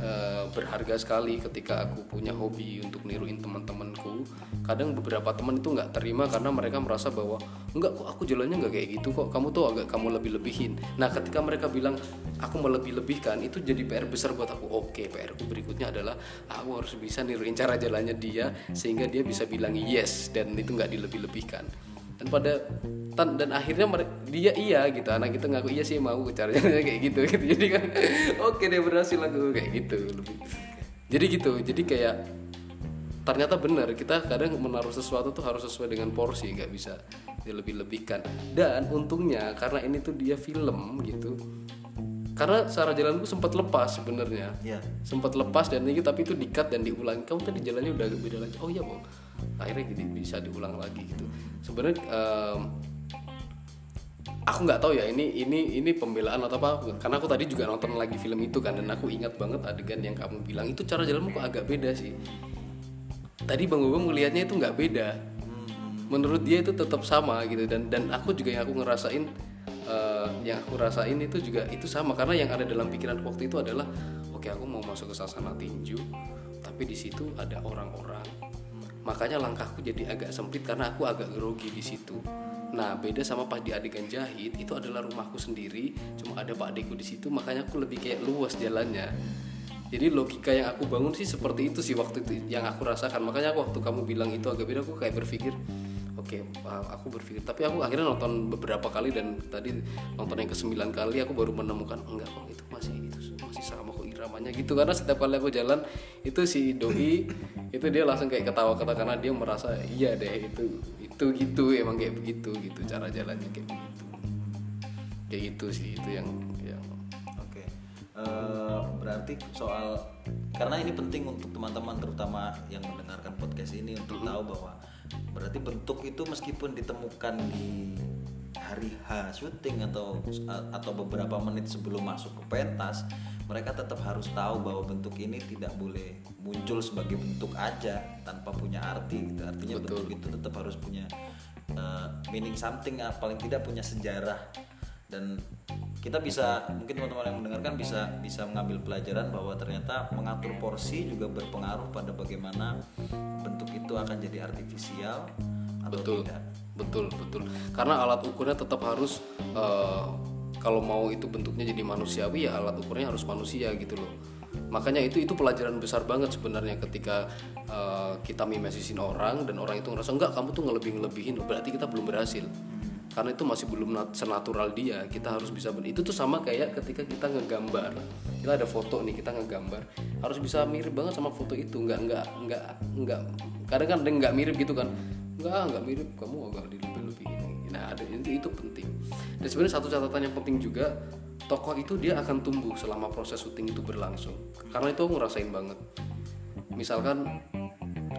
Eh, berharga sekali ketika aku punya hobi untuk niruin teman-temanku. Kadang beberapa teman itu nggak terima karena mereka merasa bahwa enggak kok aku jalannya nggak kayak gitu kok. Kamu tuh agak kamu lebih lebihin nah ketika mereka bilang aku melebih lebihkan itu jadi PR besar buat aku. Oke PR ku berikutnya adalah aku harus bisa niruin cara jalannya dia sehingga dia bisa bilang yes dan itu nggak dilebih lebihkan dan pada tan dan akhirnya dia iya gitu. Anak kita ngaku iya sih mau caranya kayak gitu gitu. Jadi kan *laughs* oke dia berhasil aku kayak gitu. Lebih jadi gitu jadi kayak ternyata benar kita kadang menaruh sesuatu tuh harus sesuai dengan porsi nggak bisa dilebih-lebihkan. Dan untungnya karena ini tuh dia film gitu karena cara jalanku sempat lepas sebenarnya. Yeah. sempat lepas dan ini tapi itu dikat dan diulang. Kamu tadi jalannya udah beda lagi. Oh iya bang akhirnya jadi bisa diulang lagi gitu. Sebenarnya um, aku nggak tahu ya ini ini ini pembelaan atau apa. Karena aku tadi juga nonton lagi film itu kan dan aku ingat banget adegan yang kamu bilang. Itu cara jalanmu kok agak beda sih. Tadi bang Bambang melihatnya itu nggak beda. Menurut dia itu tetap sama gitu. Dan dan aku juga yang aku ngerasain uh, yang aku rasain itu juga itu sama. Karena yang ada dalam pikiran waktu itu adalah oke okay, aku mau masuk ke sasana tinju tapi di situ ada orang-orang makanya langkahku jadi agak sempit karena aku agak grogi di situ. Nah beda sama pas di adegan jahit itu adalah rumahku sendiri cuma ada pak adikku di situ makanya aku lebih kayak luas jalannya. Jadi logika yang aku bangun sih seperti itu sih waktu itu yang aku rasakan. Makanya waktu kamu bilang itu agak beda aku kayak berpikir oke okay, aku berpikir. Tapi aku akhirnya nonton beberapa kali dan tadi nonton yang ke kali aku baru menemukan enggak kok itu masih itu masih sama kok iramanya gitu karena setiap kali aku jalan itu si doi *laughs* itu dia langsung kayak ketawa-ketawa karena dia merasa iya deh itu itu gitu emang kayak begitu gitu cara jalannya kayak begitu kayak gitu sih itu yang yang oke okay. uh, eh, berarti soal karena ini penting untuk teman-teman terutama yang mendengarkan podcast ini untuk mm -hmm. tahu bahwa berarti bentuk itu meskipun ditemukan di hari H syuting atau atau beberapa menit sebelum masuk ke pentas mereka tetap harus tahu bahwa bentuk ini tidak boleh muncul sebagai bentuk aja tanpa punya arti gitu artinya Betul. bentuk itu tetap harus punya uh, meaning something uh, paling tidak punya sejarah dan kita bisa mungkin teman-teman yang mendengarkan bisa bisa mengambil pelajaran bahwa ternyata mengatur porsi juga berpengaruh pada bagaimana bentuk itu akan jadi artifisial atau betul, tidak. Betul, betul. Karena alat ukurnya tetap harus uh, kalau mau itu bentuknya jadi manusiawi ya alat ukurnya harus manusia gitu loh. Makanya itu itu pelajaran besar banget sebenarnya ketika uh, kita mimesisin orang dan orang itu ngerasa enggak kamu tuh ngelebih ngelebihin berarti kita belum berhasil karena itu masih belum senatural dia kita harus bisa itu tuh sama kayak ketika kita ngegambar kita ada foto nih kita ngegambar harus bisa mirip banget sama foto itu nggak nggak nggak nggak kadang kan nggak mirip gitu kan nggak nggak mirip. Kamu agak lebih lebih ini nah ada itu itu penting. Dan sebenarnya satu catatan yang penting juga tokoh itu dia akan tumbuh selama proses syuting itu berlangsung. Karena itu aku ngerasain banget. Misalkan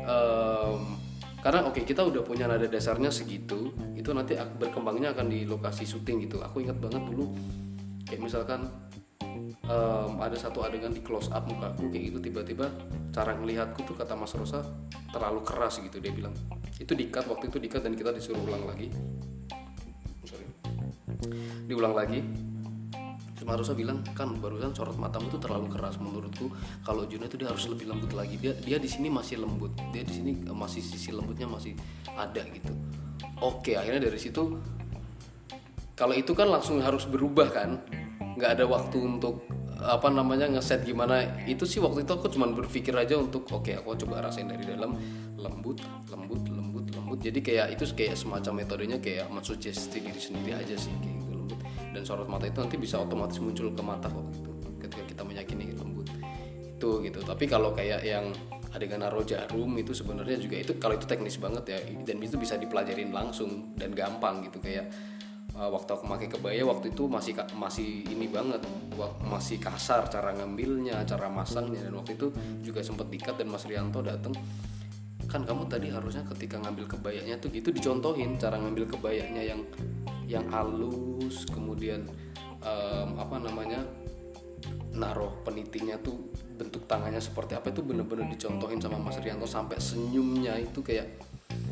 um, karena oke okay, kita udah punya nada dasarnya segitu itu nanti berkembangnya akan di lokasi syuting gitu. Aku ingat banget dulu kayak misalkan um, ada satu adegan di close up mukaku kayak gitu. Tiba-tiba cara ngelihatku tuh kata Mas Rosa terlalu keras gitu. Dia bilang itu dikat waktu itu dikat dan kita disuruh ulang lagi. Sorry. Diulang lagi. Mas Rosa bilang kan barusan sorot matamu itu terlalu keras menurutku. Kalau Juno itu dia harus lebih lembut lagi. Dia dia di sini masih lembut. Dia di sini eh, masih sisi lembutnya masih ada gitu. Oke akhirnya dari situ kalau itu kan langsung harus berubah kan nggak ada waktu untuk apa namanya ngeset gimana. Itu sih waktu itu aku cuma berpikir aja untuk oke aku coba rasain dari dalam. Lembut lembut lembut lembut. Jadi kayak itu kayak semacam metodenya kayak mensugesti diri sendiri aja sih kayak gitu lembut. Dan sorot mata itu nanti bisa otomatis muncul ke mata kok gitu ketika kita meyakini lembut. Itu gitu. Tapi kalau kayak yang adegan naruh jarum itu sebenarnya juga itu kalau itu teknis banget ya. Dan itu bisa dipelajarin langsung dan gampang gitu. Kayak uh, waktu aku pakai kebaya waktu itu masih masih ini banget. Masih kasar cara ngambilnya cara masangnya. Dan waktu itu juga sempat dikat dan Mas Rianto datang kan kamu tadi harusnya ketika ngambil kebayanya tuh gitu dicontohin cara ngambil kebayanya yang yang halus kemudian em, apa namanya naruh penitinya tuh bentuk tangannya seperti apa itu bener-bener dicontohin sama Mas Rianto sampai senyumnya itu kayak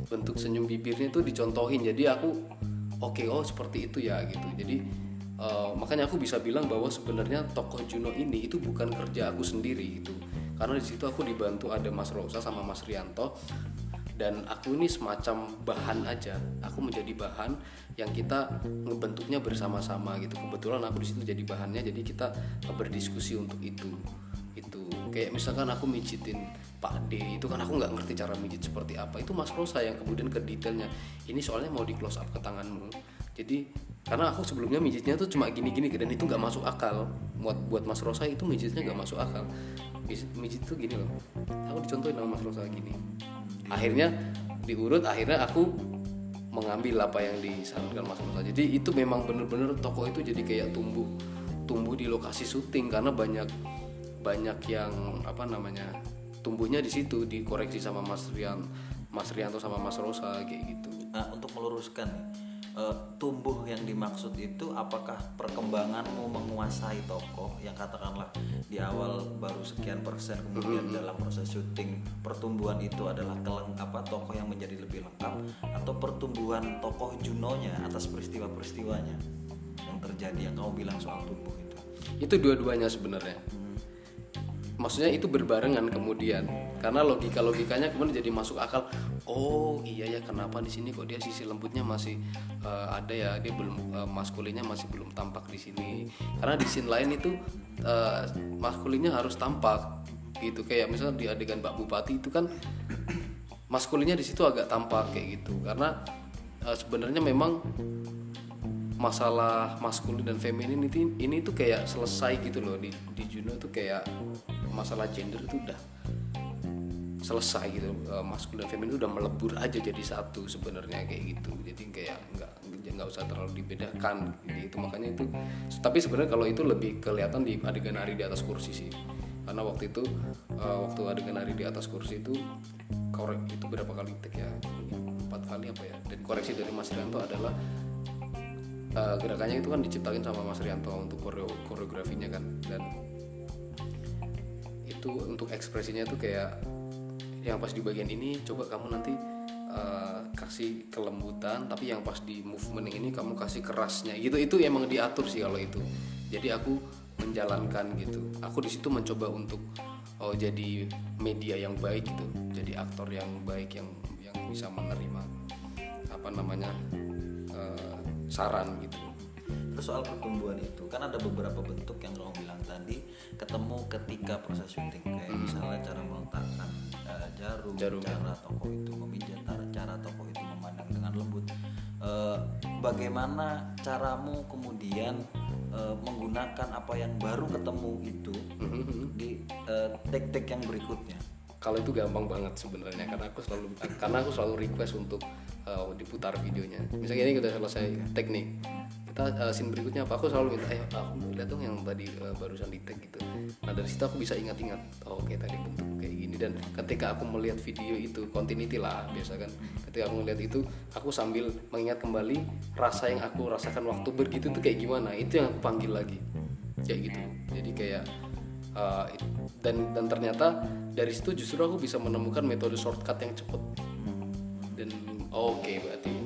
bentuk senyum bibirnya itu dicontohin. Jadi aku oke oh seperti itu ya gitu. Jadi eh, makanya aku bisa bilang bahwa sebenarnya tokoh Juno ini itu bukan kerja aku sendiri gitu. Karena di situ aku dibantu ada Mas Rosa sama Mas Rianto dan aku ini semacam bahan aja. Aku menjadi bahan yang kita ngebentuknya bersama-sama gitu. Kebetulan aku di situ jadi bahannya jadi kita berdiskusi untuk itu itu kayak misalkan aku mijitin Pak D itu kan aku nggak ngerti cara mijit seperti apa. Itu Mas Rosa yang kemudian ke detailnya. Ini soalnya mau di close up ke tanganmu. Jadi karena aku sebelumnya mijitnya tuh cuma gini-gini dan itu nggak masuk akal. Buat buat Mas Rosa itu mijitnya nggak masuk akal. Mijit, tuh gini loh. Aku dicontohin sama Mas Rosa gini. Akhirnya diurut akhirnya aku mengambil apa yang disarankan Mas Rosa. Jadi itu memang bener-bener toko itu jadi kayak tumbuh tumbuh di lokasi syuting. Karena banyak banyak yang apa namanya tumbuhnya di situ dikoreksi sama Mas Rian Mas Rianto sama Mas Rosa kayak gitu. Nah, untuk meluruskan nih, eh, tumbuh yang dimaksud itu apakah perkembanganmu menguasai tokoh? Yang katakanlah di awal baru sekian persen kemudian dalam proses syuting pertumbuhan itu adalah apa tokoh yang menjadi lebih lengkap atau pertumbuhan tokoh Junonya atas peristiwa-peristiwanya yang terjadi yang kamu bilang soal tumbuh itu. itu dua-duanya sebenarnya maksudnya itu berbarengan kemudian. Karena logika logikanya kemudian jadi masuk akal. Oh iya ya kenapa di sini kok dia sisi lembutnya masih eh, ada ya? Dia belum eh, maskulinnya masih belum tampak di sini. Karena di scene lain itu eh, maskulinnya harus tampak gitu. Kayak misalnya di adegan Pak Bupati itu kan maskulinnya di situ agak tampak kayak gitu. Karena eh, sebenarnya memang masalah maskulin dan feminin itu ini tuh kayak selesai gitu loh. Di di Juno tuh kayak masalah gender itu udah selesai gitu Eh, maskulin dan feminin udah melebur aja jadi satu sebenarnya kayak gitu. Jadi kayak nggak nggak usah terlalu dibedakan gitu. Itu makanya itu tapi sebenarnya kalau itu lebih kelihatan di adegan hari di atas kursi sih. Karena waktu itu eh, waktu adegan hari di atas kursi itu korek itu berapa kali take ya? Empat kali apa ya? Dan koreksi dari Mas Rianto adalah uh, gerakannya itu kan diciptakan sama Mas Rianto untuk koreo koreografinya kan. Dan itu untuk ekspresinya tuh kayak yang pas di bagian ini coba kamu nanti uh, kasih kelembutan tapi yang pas di movement ini kamu kasih kerasnya. Gitu itu emang diatur sih kalau itu. Jadi aku menjalankan gitu. Aku di situ mencoba untuk oh jadi media yang baik gitu. Jadi aktor yang baik yang yang bisa menerima apa namanya eh, saran gitu Terus soal pertumbuhan itu kan ada beberapa bentuk yang kamu bilang tadi ketemu ketika proses syuting kayak misalnya cara meletakkan eh, jarum, Jarum, ya. cara tokoh itu memijat, cara, tokoh itu memandang dengan lembut. Eh, bagaimana caramu kemudian eh, menggunakan apa yang baru ketemu itu di eh, take-take yang berikutnya? Kalau itu gampang banget sebenarnya karena aku selalu karena aku selalu request untuk uh, diputar videonya. Misalnya ini kita selesai teknik. Kita uh, scene berikutnya apa? Aku selalu minta ayo aku lihat dong yang tadi uh, barusan di tag gitu. Nah dari situ aku bisa ingat-ingat oh, oke tadi bentuk kayak gini. Dan ketika aku melihat video itu continuity lah biasa kan. Ketika aku melihat itu aku sambil mengingat kembali rasa yang aku rasakan waktu begitu tuh kayak gimana. Itu yang aku panggil lagi. Kayak gitu. Jadi kayak It- dan dan ternyata dari situ justru aku bisa menemukan metode shortcut yang cepat dan oke berarti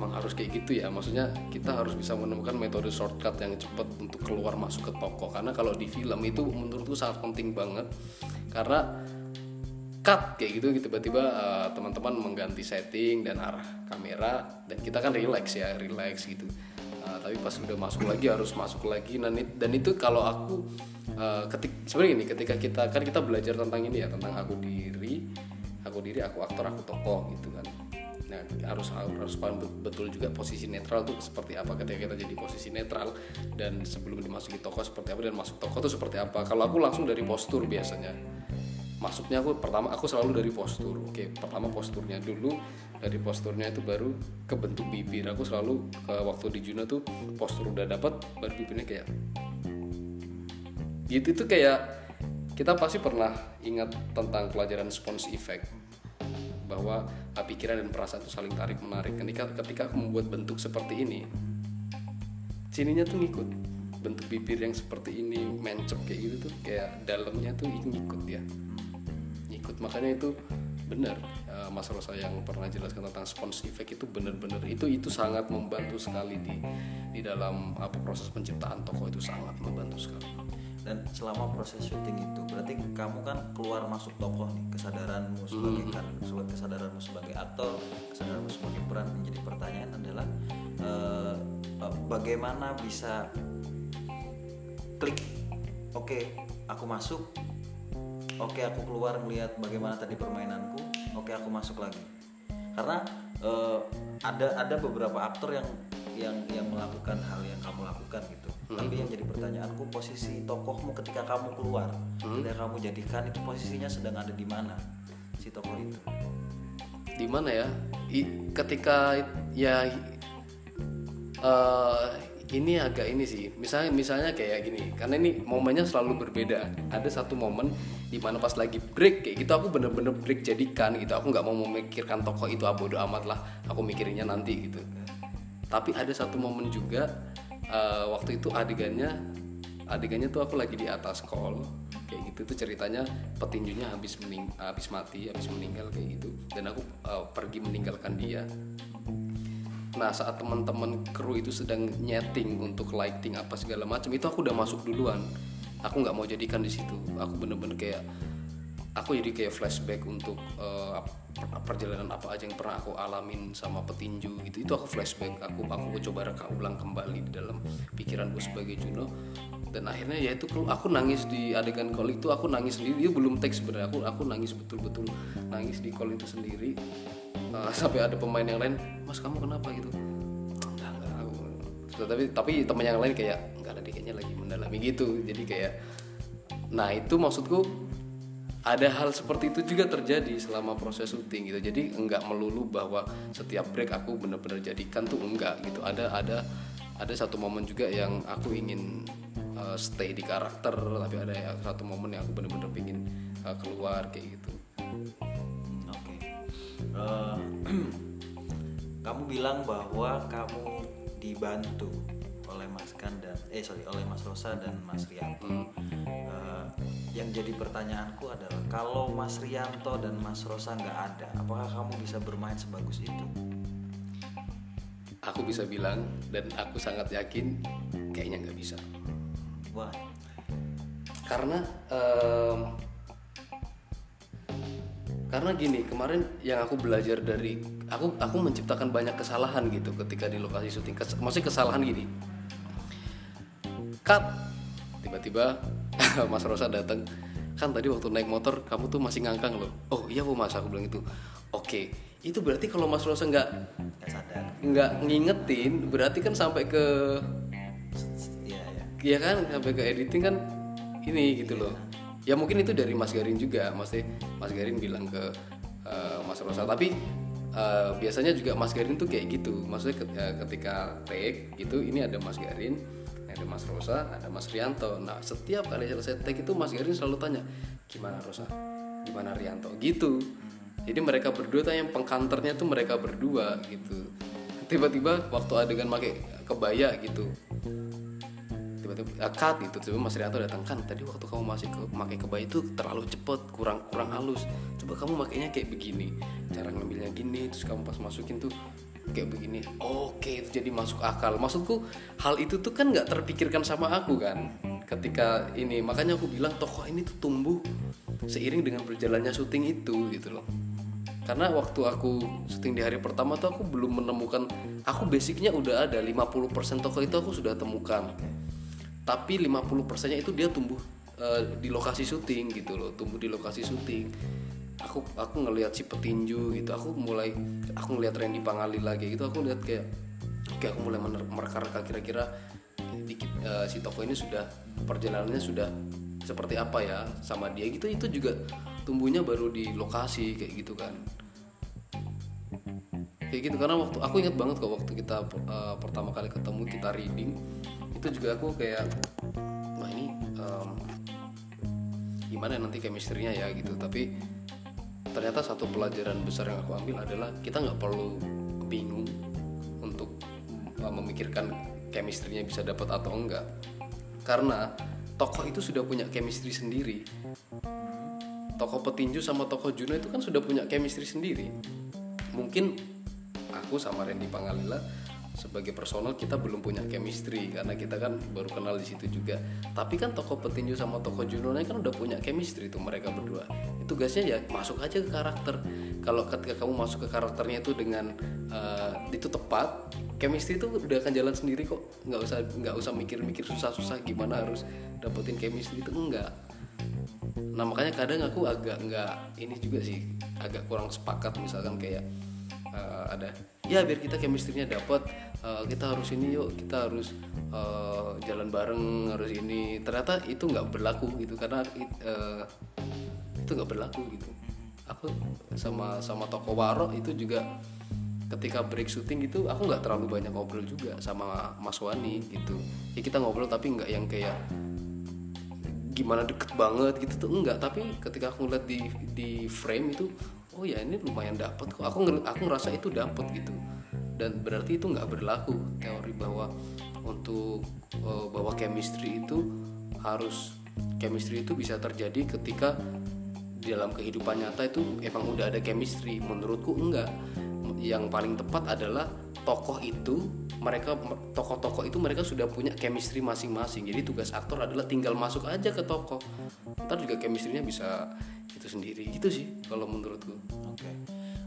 emang harus kayak gitu ya. Maksudnya kita harus bisa menemukan metode shortcut yang cepat untuk keluar masuk ke toko. Karena kalau di film itu menurutku sangat penting banget. Karena cut kayak gitu tiba-tiba uh, teman-teman mengganti setting dan arah kamera. Dan kita kan relax ya relax gitu uh, tapi pas udah masuk lagi harus masuk lagi dan, dan itu kalau aku uh, ketik sebenarnya ini ketika kita kan kita belajar tentang ini ya tentang aku diri aku diri aku aktor aku tokoh gitu kan Nah, harus harus paham betul juga posisi netral tuh seperti apa ketika kita jadi posisi netral dan sebelum dimasuki toko seperti apa dan masuk toko tuh seperti apa. Kalau aku langsung dari postur biasanya. Masuknya aku pertama aku selalu dari postur. Oke, pertama posturnya dulu dari posturnya itu baru ke bentuk bibir. Aku selalu waktu di Juno tuh postur udah dapat baru bibirnya kayak gitu. Itu kayak kita pasti pernah ingat tentang pelajaran spons effect. Bahwa uh, pikiran dan perasaan itu saling tarik menarik. Ketika ketika aku membuat bentuk seperti ini sininya tuh ngikut. Bentuk bibir yang seperti ini mencep kayak gitu tuh kayak dalamnya tuh ngikut ya ngikut makanya itu benar uh, Mas Rosa yang pernah jelaskan tentang spons effect itu benar-benar itu itu sangat membantu sekali di di dalam apa proses penciptaan tokoh itu sangat membantu sekali. Dan selama proses syuting itu berarti kamu kan keluar masuk tokoh nih kesadaranmu sebagai kan kesadaranmu sebagai aktor kesadaranmu sebagai peran menjadi pertanyaan adalah uh, bagaimana bisa klik oke okay, aku masuk oke okay, aku keluar melihat bagaimana tadi permainanku. Oke okay, aku masuk lagi. Karena uh, ada ada beberapa aktor yang yang yang melakukan hal yang kamu lakukan gitu. Hmm. tapi yang jadi pertanyaanku posisi tokohmu ketika kamu keluar hmm. dan kamu jadikan itu posisinya sedang ada di mana? Si tokoh itu. Di mana ya? I, ketika ya uh, ini agak ini sih. Misalnya misalnya kayak gini. Karena ini momennya selalu berbeda. Ada satu momen di mana pas lagi break kayak gitu aku bener-bener break jadikan gitu. Aku nggak mau memikirkan tokoh itu abodo ah, amat lah. Aku mikirinnya nanti gitu. Tapi ada satu momen juga uh, waktu itu adegannya adegannya tuh aku lagi di atas call kayak gitu tuh ceritanya petinjunya habis mening habis mati habis meninggal kayak gitu. Dan aku uh, pergi meninggalkan dia. Nah saat teman-teman kru itu sedang nyeting untuk lighting apa segala macam itu aku udah masuk duluan aku nggak mau jadikan di situ. Aku bener-bener kayak aku jadi kayak flashback untuk uh, perjalanan apa aja yang pernah aku alamin sama petinju gitu. Itu aku flashback. Aku aku coba reka ulang kembali di dalam pikiranku sebagai Juno. Dan akhirnya ya itu aku nangis di adegan call itu aku nangis sendiri. Itu belum teks sebenarnya. Aku aku nangis betul-betul nangis di call itu sendiri. Uh, sampai ada pemain yang lain mas kamu kenapa? gitu tapi tapi teman yang lain kayak enggak ada kayaknya lagi mendalami gitu. Jadi kayak nah itu maksudku ada hal seperti itu juga terjadi selama proses syuting gitu. Jadi enggak melulu bahwa setiap break aku benar-benar jadikan tuh enggak gitu. Ada ada ada satu momen juga yang aku ingin uh, stay di karakter tapi ada satu momen yang aku benar-benar ingin uh, keluar kayak gitu. Oke. Uh, *clears throat* kamu bilang bahwa kamu dibantu oleh Mas Kandan eh sorry oleh Mas Rosa dan Mas Rianto. Uh, yang jadi pertanyaanku adalah kalau Mas Rianto dan Mas Rosa nggak ada apakah kamu bisa bermain sebagus itu? Aku bisa bilang dan aku sangat yakin kayaknya nggak bisa. Why karena um, karena gini kemarin yang aku belajar dari aku aku menciptakan banyak kesalahan gitu ketika di lokasi syuting. Kes, maksudnya kesalahan gini. Cut. Tiba-tiba *laughs* Mas Rosa datang. Kan tadi waktu naik motor kamu tuh masih ngangkang loh. Oh iya bu mas. Aku bilang itu oke. Itu berarti kalau Mas Rosa nggak nggak ngingetin berarti kan sampai ke ya, ya. ya kan? Sampai ke editing kan ini gitu ya. loh ya mungkin itu dari Mas Garin juga Mas Mas Garin bilang ke uh, Mas Rosa tapi uh, biasanya juga Mas Garin tuh kayak gitu maksudnya ketika take gitu ini ada Mas Garin ada Mas Rosa, ada Mas Rianto. Nah, setiap kali selesai take itu Mas Garin selalu tanya, "Gimana Rosa? Gimana Rianto?" gitu. Jadi mereka berdua tanya pengkanternya tuh mereka berdua gitu. Tiba-tiba waktu adegan pakai kebaya gitu. Tiba-tiba uh, cut gitu. Coba Mas Rianto datang kan tadi waktu kamu masih ke, pakai kebaya itu terlalu cepet, kurang kurang halus. Coba kamu makainya kayak begini. Cara ngambilnya gini, terus kamu pas masukin tuh kayak begini oke itu jadi masuk akal maksudku hal itu tuh kan nggak terpikirkan sama aku kan ketika ini makanya aku bilang tokoh ini tuh tumbuh seiring dengan berjalannya syuting itu gitu loh karena waktu aku syuting di hari pertama tuh aku belum menemukan aku basicnya udah ada 50% tokoh itu aku sudah temukan tapi 50 persennya itu dia tumbuh uh, di lokasi syuting gitu loh tumbuh di lokasi syuting. Aku aku ngelihat si petinju gitu aku mulai aku ngelihat Randy Pangali lagi gitu aku lihat kayak kayak aku mulai mereka-reka kira-kira uh, si toko ini sudah perjalanannya sudah seperti apa ya sama dia gitu. Itu juga tumbuhnya baru di lokasi kayak gitu kan. Kayak gitu karena waktu aku ingat banget kok waktu kita uh, pertama kali ketemu kita reading itu juga aku kayak wah ini um, gimana nanti chemistry-nya ya gitu. Tapi ternyata satu pelajaran besar yang aku ambil adalah kita nggak perlu bingung untuk memikirkan chemistry-nya bisa dapat atau enggak. Karena tokoh itu sudah punya chemistry sendiri. Tokoh petinju sama tokoh Juno itu kan sudah punya chemistry sendiri. Mungkin aku sama Randy Pangalila sebagai personal kita belum punya chemistry karena kita kan baru kenal di situ juga. Tapi kan tokoh petinju sama tokoh Juno kan udah punya chemistry tuh mereka berdua. Tugasnya ya masuk aja ke karakter. Kalau ketika kamu masuk ke karakternya itu dengan uh, itu tepat chemistry itu udah akan jalan sendiri kok. Nggak usah nggak usah mikir-mikir susah-susah gimana harus dapetin chemistry itu enggak. Nah makanya kadang aku agak nggak ini juga sih agak kurang sepakat misalkan kayak uh, ada. Ya biar kita chemistry-nya dapat uh, kita harus ini yuk kita harus uh, jalan bareng harus ini. Ternyata itu nggak berlaku gitu karena uh, itu nggak berlaku gitu. Aku sama sama toko waro itu juga ketika break syuting gitu aku nggak terlalu banyak ngobrol juga sama Mas Wani gitu. Ya kita ngobrol tapi nggak yang kayak gimana deket banget gitu tuh enggak tapi ketika aku ngeliat di di frame itu oh ya ini lumayan dapat kok. Aku aku ngerasa itu dapat gitu. Dan berarti itu nggak berlaku teori bahwa untuk uh, bahwa chemistry itu harus chemistry itu bisa terjadi ketika di dalam kehidupan nyata itu emang udah ada chemistry. Menurutku enggak yang paling tepat adalah tokoh itu mereka tokoh-tokoh itu mereka sudah punya chemistry masing-masing. Jadi tugas aktor adalah tinggal masuk aja ke tokoh. Ntar juga chemistry-nya bisa itu sendiri. Gitu sih kalau menurutku. Oke. Okay.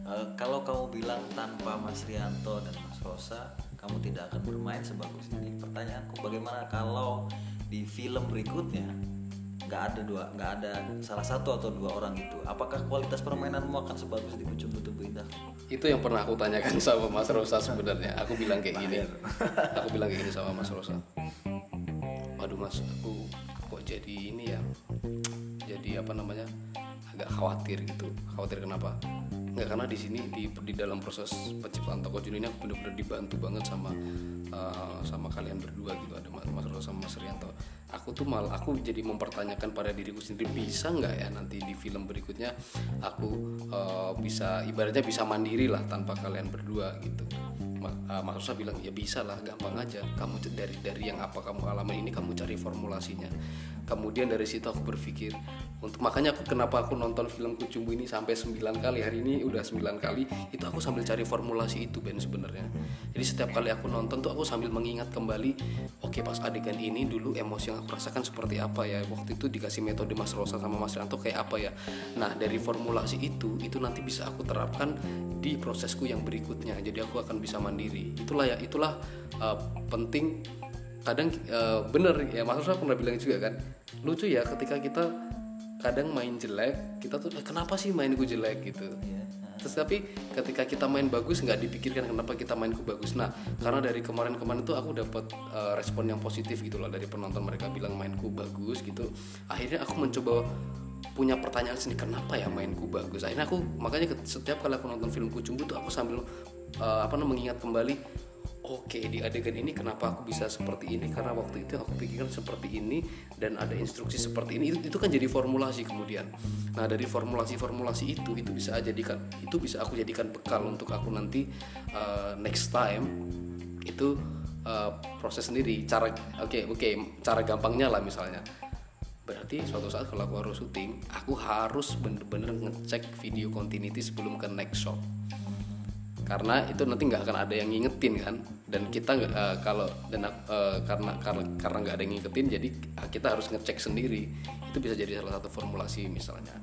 uh, eh, kalau kamu bilang tanpa Mas Rianto dan Mas Rosa kamu tidak akan bermain sebagus ini. Pertanyaanku bagaimana kalau di film berikutnya nggak ada dua nggak ada salah satu atau dua orang itu. Apakah kualitas permainanmu akan sebagus di Kucing Butuh Indah itu yang pernah aku tanyakan *laughs* sama Mas Rosa sebenarnya. Aku bilang kayak gini. *laughs* Aku bilang kayak gini sama Mas Rosa. Waduh Mas aku kok jadi ini ya? Jadi apa namanya? Agak khawatir gitu. Khawatir kenapa? Nggak karena di sini di di dalam proses penciptaan toko Juni ini aku benar-benar dibantu banget sama uh, sama kalian berdua gitu. Ada Mas Rosa sama Mas Rianto aku tuh mal aku jadi mempertanyakan pada diriku sendiri bisa nggak ya nanti di film berikutnya aku uh, bisa ibaratnya bisa mandiri lah tanpa kalian berdua gitu uh, Mas Rosa bilang ya bisa lah gampang aja. Kamu dari dari yang apa kamu alami ini kamu cari formulasinya. Kemudian dari situ aku berpikir untuk makanya aku kenapa aku nonton film Kucumbu ini sampai 9 kali hari ini udah 9 kali itu aku sambil cari formulasi itu Ben sebenarnya. Jadi setiap kali aku nonton tuh aku sambil mengingat kembali oke okay, pas adegan ini dulu emosi yang aku rasakan seperti apa ya? Waktu itu dikasih metode Mas Rosa sama Mas Ranto kayak apa ya? Nah dari formulasi itu itu nanti bisa aku terapkan di prosesku yang berikutnya. Jadi aku akan bisa mandiri itulah ya itulah uh, penting. Kadang uh, bener ya Mas Rosa pernah bilang juga kan lucu ya ketika kita kadang main jelek kita tuh eh, kenapa sih main gue jelek? gitu. Yeah. terus tapi ketika kita main bagus nggak dipikirkan kenapa kita mainku bagus. Nah karena dari kemarin-kemarin tuh aku dapat uh, respon yang positif gitu loh dari penonton. Mereka bilang mainku bagus gitu. Akhirnya aku mencoba punya pertanyaan sendiri kenapa ya mainku bagus? Akhirnya aku makanya setiap kali aku nonton film Kucumbu tuh aku sambil uh, apa namanya mengingat kembali oke di adegan ini kenapa aku bisa seperti ini? Karena waktu itu aku pikirkan seperti ini dan ada instruksi seperti ini. Itu, itu kan jadi formulasi kemudian. Nah dari formulasi-formulasi itu itu bisa jadikan itu bisa aku jadikan bekal untuk aku nanti uh, next time itu uh, proses sendiri. Cara oke okay, oke okay, cara gampangnya lah misalnya. Berarti suatu saat kalau aku harus syuting aku harus bener-bener ngecek video continuity sebelum ke next shot karena itu nanti nggak akan ada yang ngingetin kan. Dan kita eh, kalau dan eh, karena karena karena nggak ada yang ngingetin jadi kita harus ngecek sendiri. Itu bisa jadi salah satu formulasi misalnya.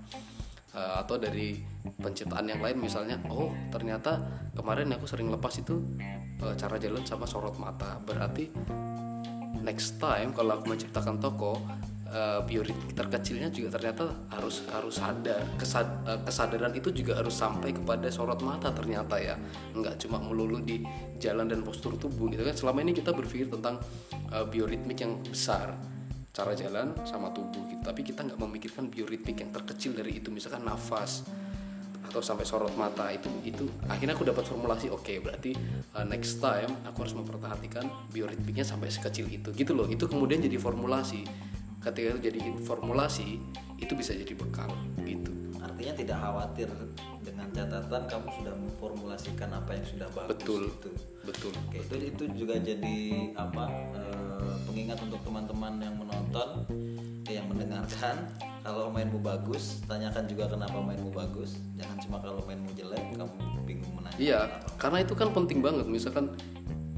Eh, atau dari penciptaan yang lain misalnya oh ternyata kemarin aku sering lepas itu eh, cara jalan sama sorot mata. Berarti next time kalau aku menciptakan toko uh, terkecilnya juga ternyata harus harus sadar. Kesad- eh, kesadaran itu juga harus sampai kepada sorot mata ternyata ya. Nggak cuma melulu di jalan dan postur tubuh gitu kan. Selama ini kita berpikir tentang uh, bioritmik yang besar cara jalan sama tubuh gitu. Tapi kita nggak memikirkan bioritmik yang terkecil dari itu. Misalkan nafas atau sampai sorot mata itu itu akhirnya aku dapat formulasi oke berarti uh, next time aku harus memperhatikan bioritmiknya sampai sekecil itu. Gitu loh. Itu kemudian jadi formulasi ketika itu jadi formulasi itu bisa jadi bekal gitu artinya tidak khawatir dengan catatan kamu sudah memformulasikan apa yang sudah bagus Betul. itu betul Oke, itu itu juga jadi apa eh, pengingat untuk teman-teman yang menonton, eh, yang mendengarkan. *laughs* Kalau mainmu bagus, tanyakan juga kenapa mainmu bagus. Jangan cuma kalau mainmu jelek, kamu bingung menanya. iya karena itu kan penting banget misalkan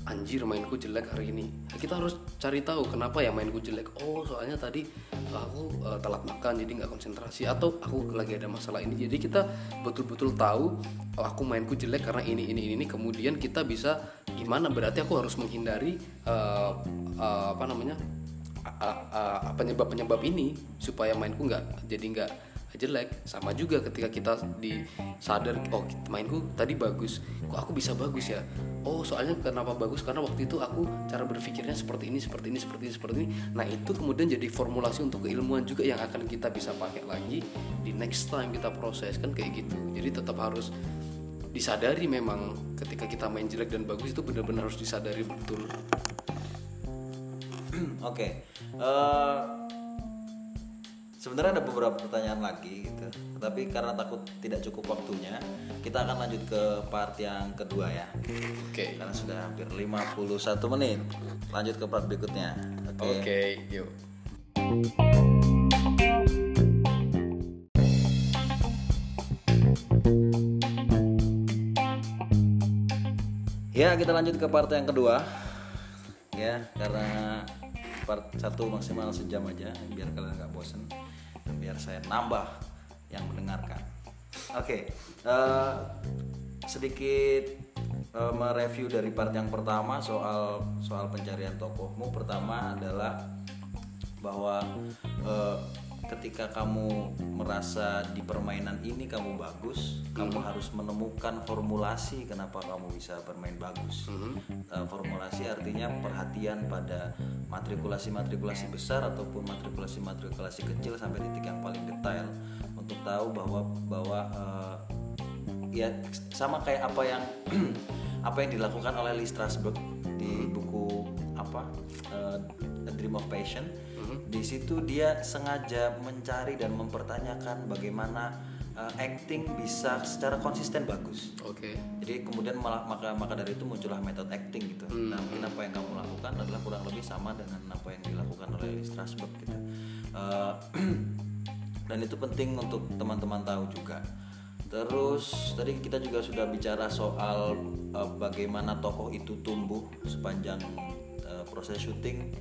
anjir mainku jelek hari ini. Kita harus cari tahu kenapa ya mainku jelek. Oh soalnya tadi aku eh, telat makan jadi nggak konsentrasi atau aku lagi ada masalah ini. Jadi kita betul-betul tahu oh, aku mainku jelek karena ini ini ini. Kemudian kita bisa gimana? Berarti aku harus menghindari eh, eh, apa namanya penyebab penyebab ini supaya mainku nggak jadi nggak jelek. Sama juga ketika kita disadar oh mainku tadi bagus kok aku bisa bagus ya? Oh soalnya kenapa bagus? Karena waktu itu aku cara berpikirnya seperti ini seperti ini seperti ini seperti ini. Nah itu kemudian jadi formulasi untuk keilmuan juga yang akan kita bisa pakai lagi di next time kita proses kan kayak gitu. Jadi tetap harus disadari memang ketika kita main jelek dan bagus itu benar-benar harus disadari betul. *clears throat* Oke. Eh, sebenarnya ada beberapa pertanyaan lagi gitu. Tapi karena takut tidak cukup waktunya, kita akan lanjut ke part yang kedua ya. oke Karena sudah hampir 51 menit. Lanjut ke part berikutnya. Oke. oke yuk Ya, kita lanjut ke part yang kedua. Ya, karena part satu maksimal sejam aja biar kalian nggak bosen biar saya nambah yang mendengarkan. Oke, eh, sedikit eh, mereview dari part yang pertama soal soal pencarian tokohmu. Pertama adalah bahwa eh, ketika kamu merasa di permainan ini kamu bagus, kamu harus menemukan formulasi kenapa kamu bisa bermain bagus. Eh, formulasi artinya perhatian pada matrikulasi-matrikulasi besar ataupun matrikulasi-matrikulasi kecil sampai titik yang paling detail untuk tahu bahwa bahwa eh, ya sama kayak apa yang *clears throat* apa yang dilakukan oleh Lee Strasberg di buku apa eh, A Dream of Passion di situ dia sengaja mencari dan mempertanyakan bagaimana eh, acting bisa secara konsisten bagus oke jadi kemudian malah maka maka dari itu muncullah metode acting gitu. Nah mungkin apa yang kamu lakukan adalah kurang lebih sama dengan apa yang dilakukan oleh Lee Strasberg gitu. Eh, *clears throat* dan itu penting untuk teman-teman tahu juga. Terus tadi kita juga sudah bicara soal eh, bagaimana tokoh itu tumbuh sepanjang eh, proses syuting.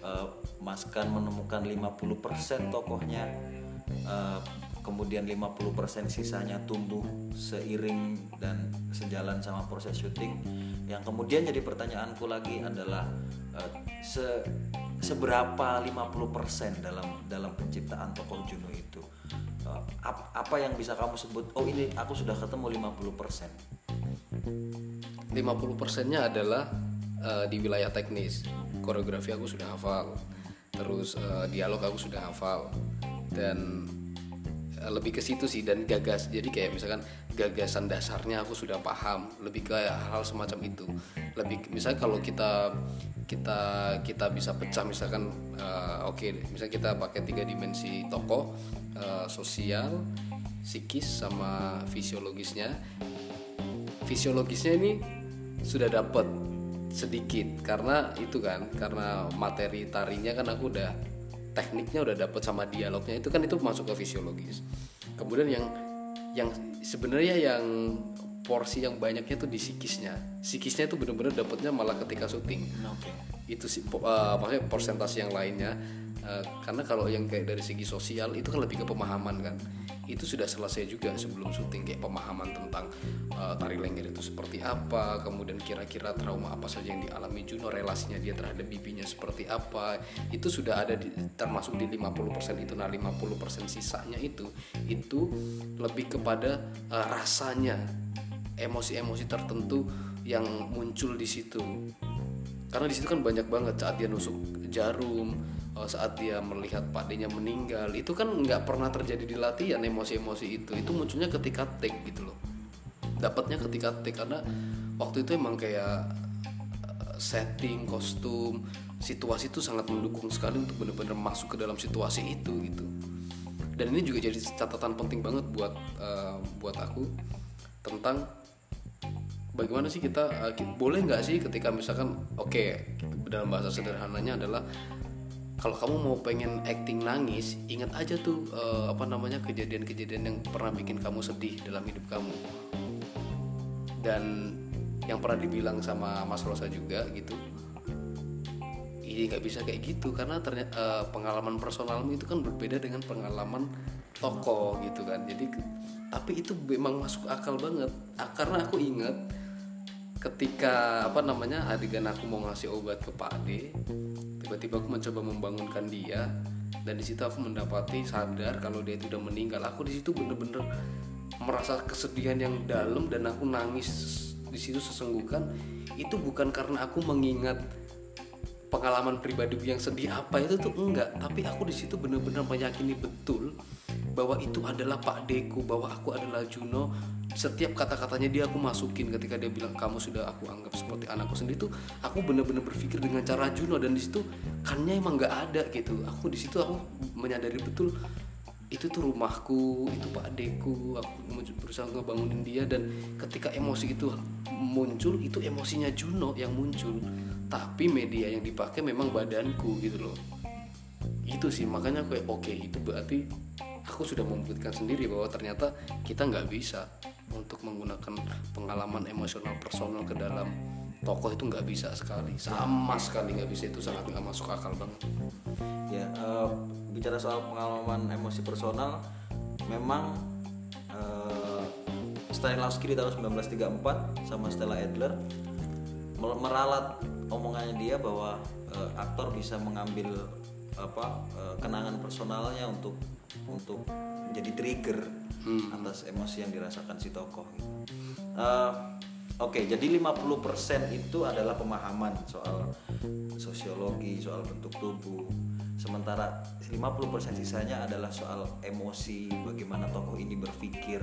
Eh, Mas Kan menemukan 50% tokohnya eh, kemudian 50% sisanya tumbuh seiring dan sejalan sama proses syuting. Yang kemudian jadi pertanyaanku lagi adalah eh, se seberapa 50% dalam dalam penciptaan tokoh Juno itu? Eh, ap- apa yang bisa kamu sebut? Oh ini aku sudah ketemu 50%. 50 nya adalah eh, di wilayah teknis. Koreografi aku sudah hafal. Terus eh, dialog aku sudah hafal. Dan eh, lebih ke situ sih dan gagas. Jadi kayak misalkan gagasan dasarnya aku sudah paham. Lebih ke hal semacam itu. Lebih misalnya kalau kita kita kita bisa pecah misalkan eh, oke misalnya kita pakai tiga dimensi tokoh eh, sosial psikis sama fisiologisnya. Fisiologisnya ini sudah dapat sedikit. Karena itu kan karena materi tarinya kan aku udah tekniknya udah dapat sama dialognya itu kan itu masuk ke fisiologis. Kemudian yang yang sebenarnya yang porsi yang banyaknya tuh di psikisnya. Psikisnya itu bener-bener dapetnya malah ketika syuting. Oke. itu sih eh, maksudnya persentase yang lainnya Eh, karena kalau yang kayak dari segi sosial itu kan lebih ke pemahaman kan? Itu sudah selesai juga sebelum syuting kayak pemahaman tentang eh, tari lengger itu seperti apa kemudian kira-kira trauma apa saja yang dialami Juno relasinya dia terhadap bibinya seperti apa. Itu sudah ada di, termasuk di 50% itu. Nah 50% sisanya itu itu lebih kepada eh, rasanya emosi-emosi tertentu yang muncul di situ. Karena di situ kan banyak banget saat dia nusuk jarum saat dia melihat pakdenya meninggal itu kan nggak pernah terjadi di latihan emosi-emosi itu. Itu munculnya ketika take gitu loh. Dapatnya ketika take karena waktu itu emang kayak eh, setting kostum situasi itu sangat mendukung sekali untuk benar-benar masuk ke dalam situasi itu gitu. Dan ini juga jadi catatan penting banget buat eh, buat aku tentang bagaimana sih kita uh, boleh nggak sih ketika misalkan oke dalam bahasa sederhananya adalah kalau kamu mau pengen acting nangis ingat aja tuh uh, apa namanya kejadian-kejadian yang pernah bikin kamu sedih dalam hidup kamu dan yang pernah dibilang sama Mas Rosa juga gitu Iya nggak bisa kayak gitu karena ternyata eh, pengalaman personalmu itu kan berbeda dengan pengalaman tokoh gitu kan. Jadi tapi itu memang masuk akal banget Ah, karena aku ingat ketika apa namanya adegan aku mau ngasih obat ke Pak D, tiba-tiba aku mencoba membangunkan dia dan di situ aku mendapati sadar kalau dia itu meninggal. Aku di situ bener-bener merasa kesedihan yang dalam dan aku nangis di situ sesenggukan. Itu bukan karena aku mengingat pengalaman pribadi yang sedih apa itu tuh enggak tapi aku di situ benar-benar meyakini betul bahwa itu adalah Pak Deku bahwa aku adalah Juno. Setiap kata-katanya dia aku masukin ketika dia bilang kamu sudah aku anggap seperti anakku sendiri tuh aku benar-benar berpikir dengan cara Juno. Dan di situ kannya emang nggak ada gitu. Aku di situ aku menyadari betul itu tuh rumahku itu pak adeku aku berusaha ngebangunin dia. Dan ketika emosi itu muncul itu emosinya Juno yang muncul. Tapi media yang dipakai memang badanku gitu loh. Itu sih makanya aku oke itu berarti aku sudah membuktikan sendiri bahwa ternyata kita nggak bisa untuk menggunakan pengalaman emosional personal ke dalam tokoh itu nggak bisa sekali. Sama sekali nggak bisa. Itu sangat nggak masuk akal banget. Ya, eh, bicara soal pengalaman emosi personal, memang eh, Stanislavski di tahun 1934 sama Stella Adler meralat omongannya dia bahwa eh, aktor bisa mengambil apa eh, kenangan personalnya untuk untuk menjadi trigger atas emosi yang dirasakan si tokoh. gitu. Eh, Oke, jadi 50% itu adalah pemahaman soal sosiologi, soal bentuk tubuh. Sementara 50% sisanya adalah soal emosi, bagaimana tokoh ini berpikir,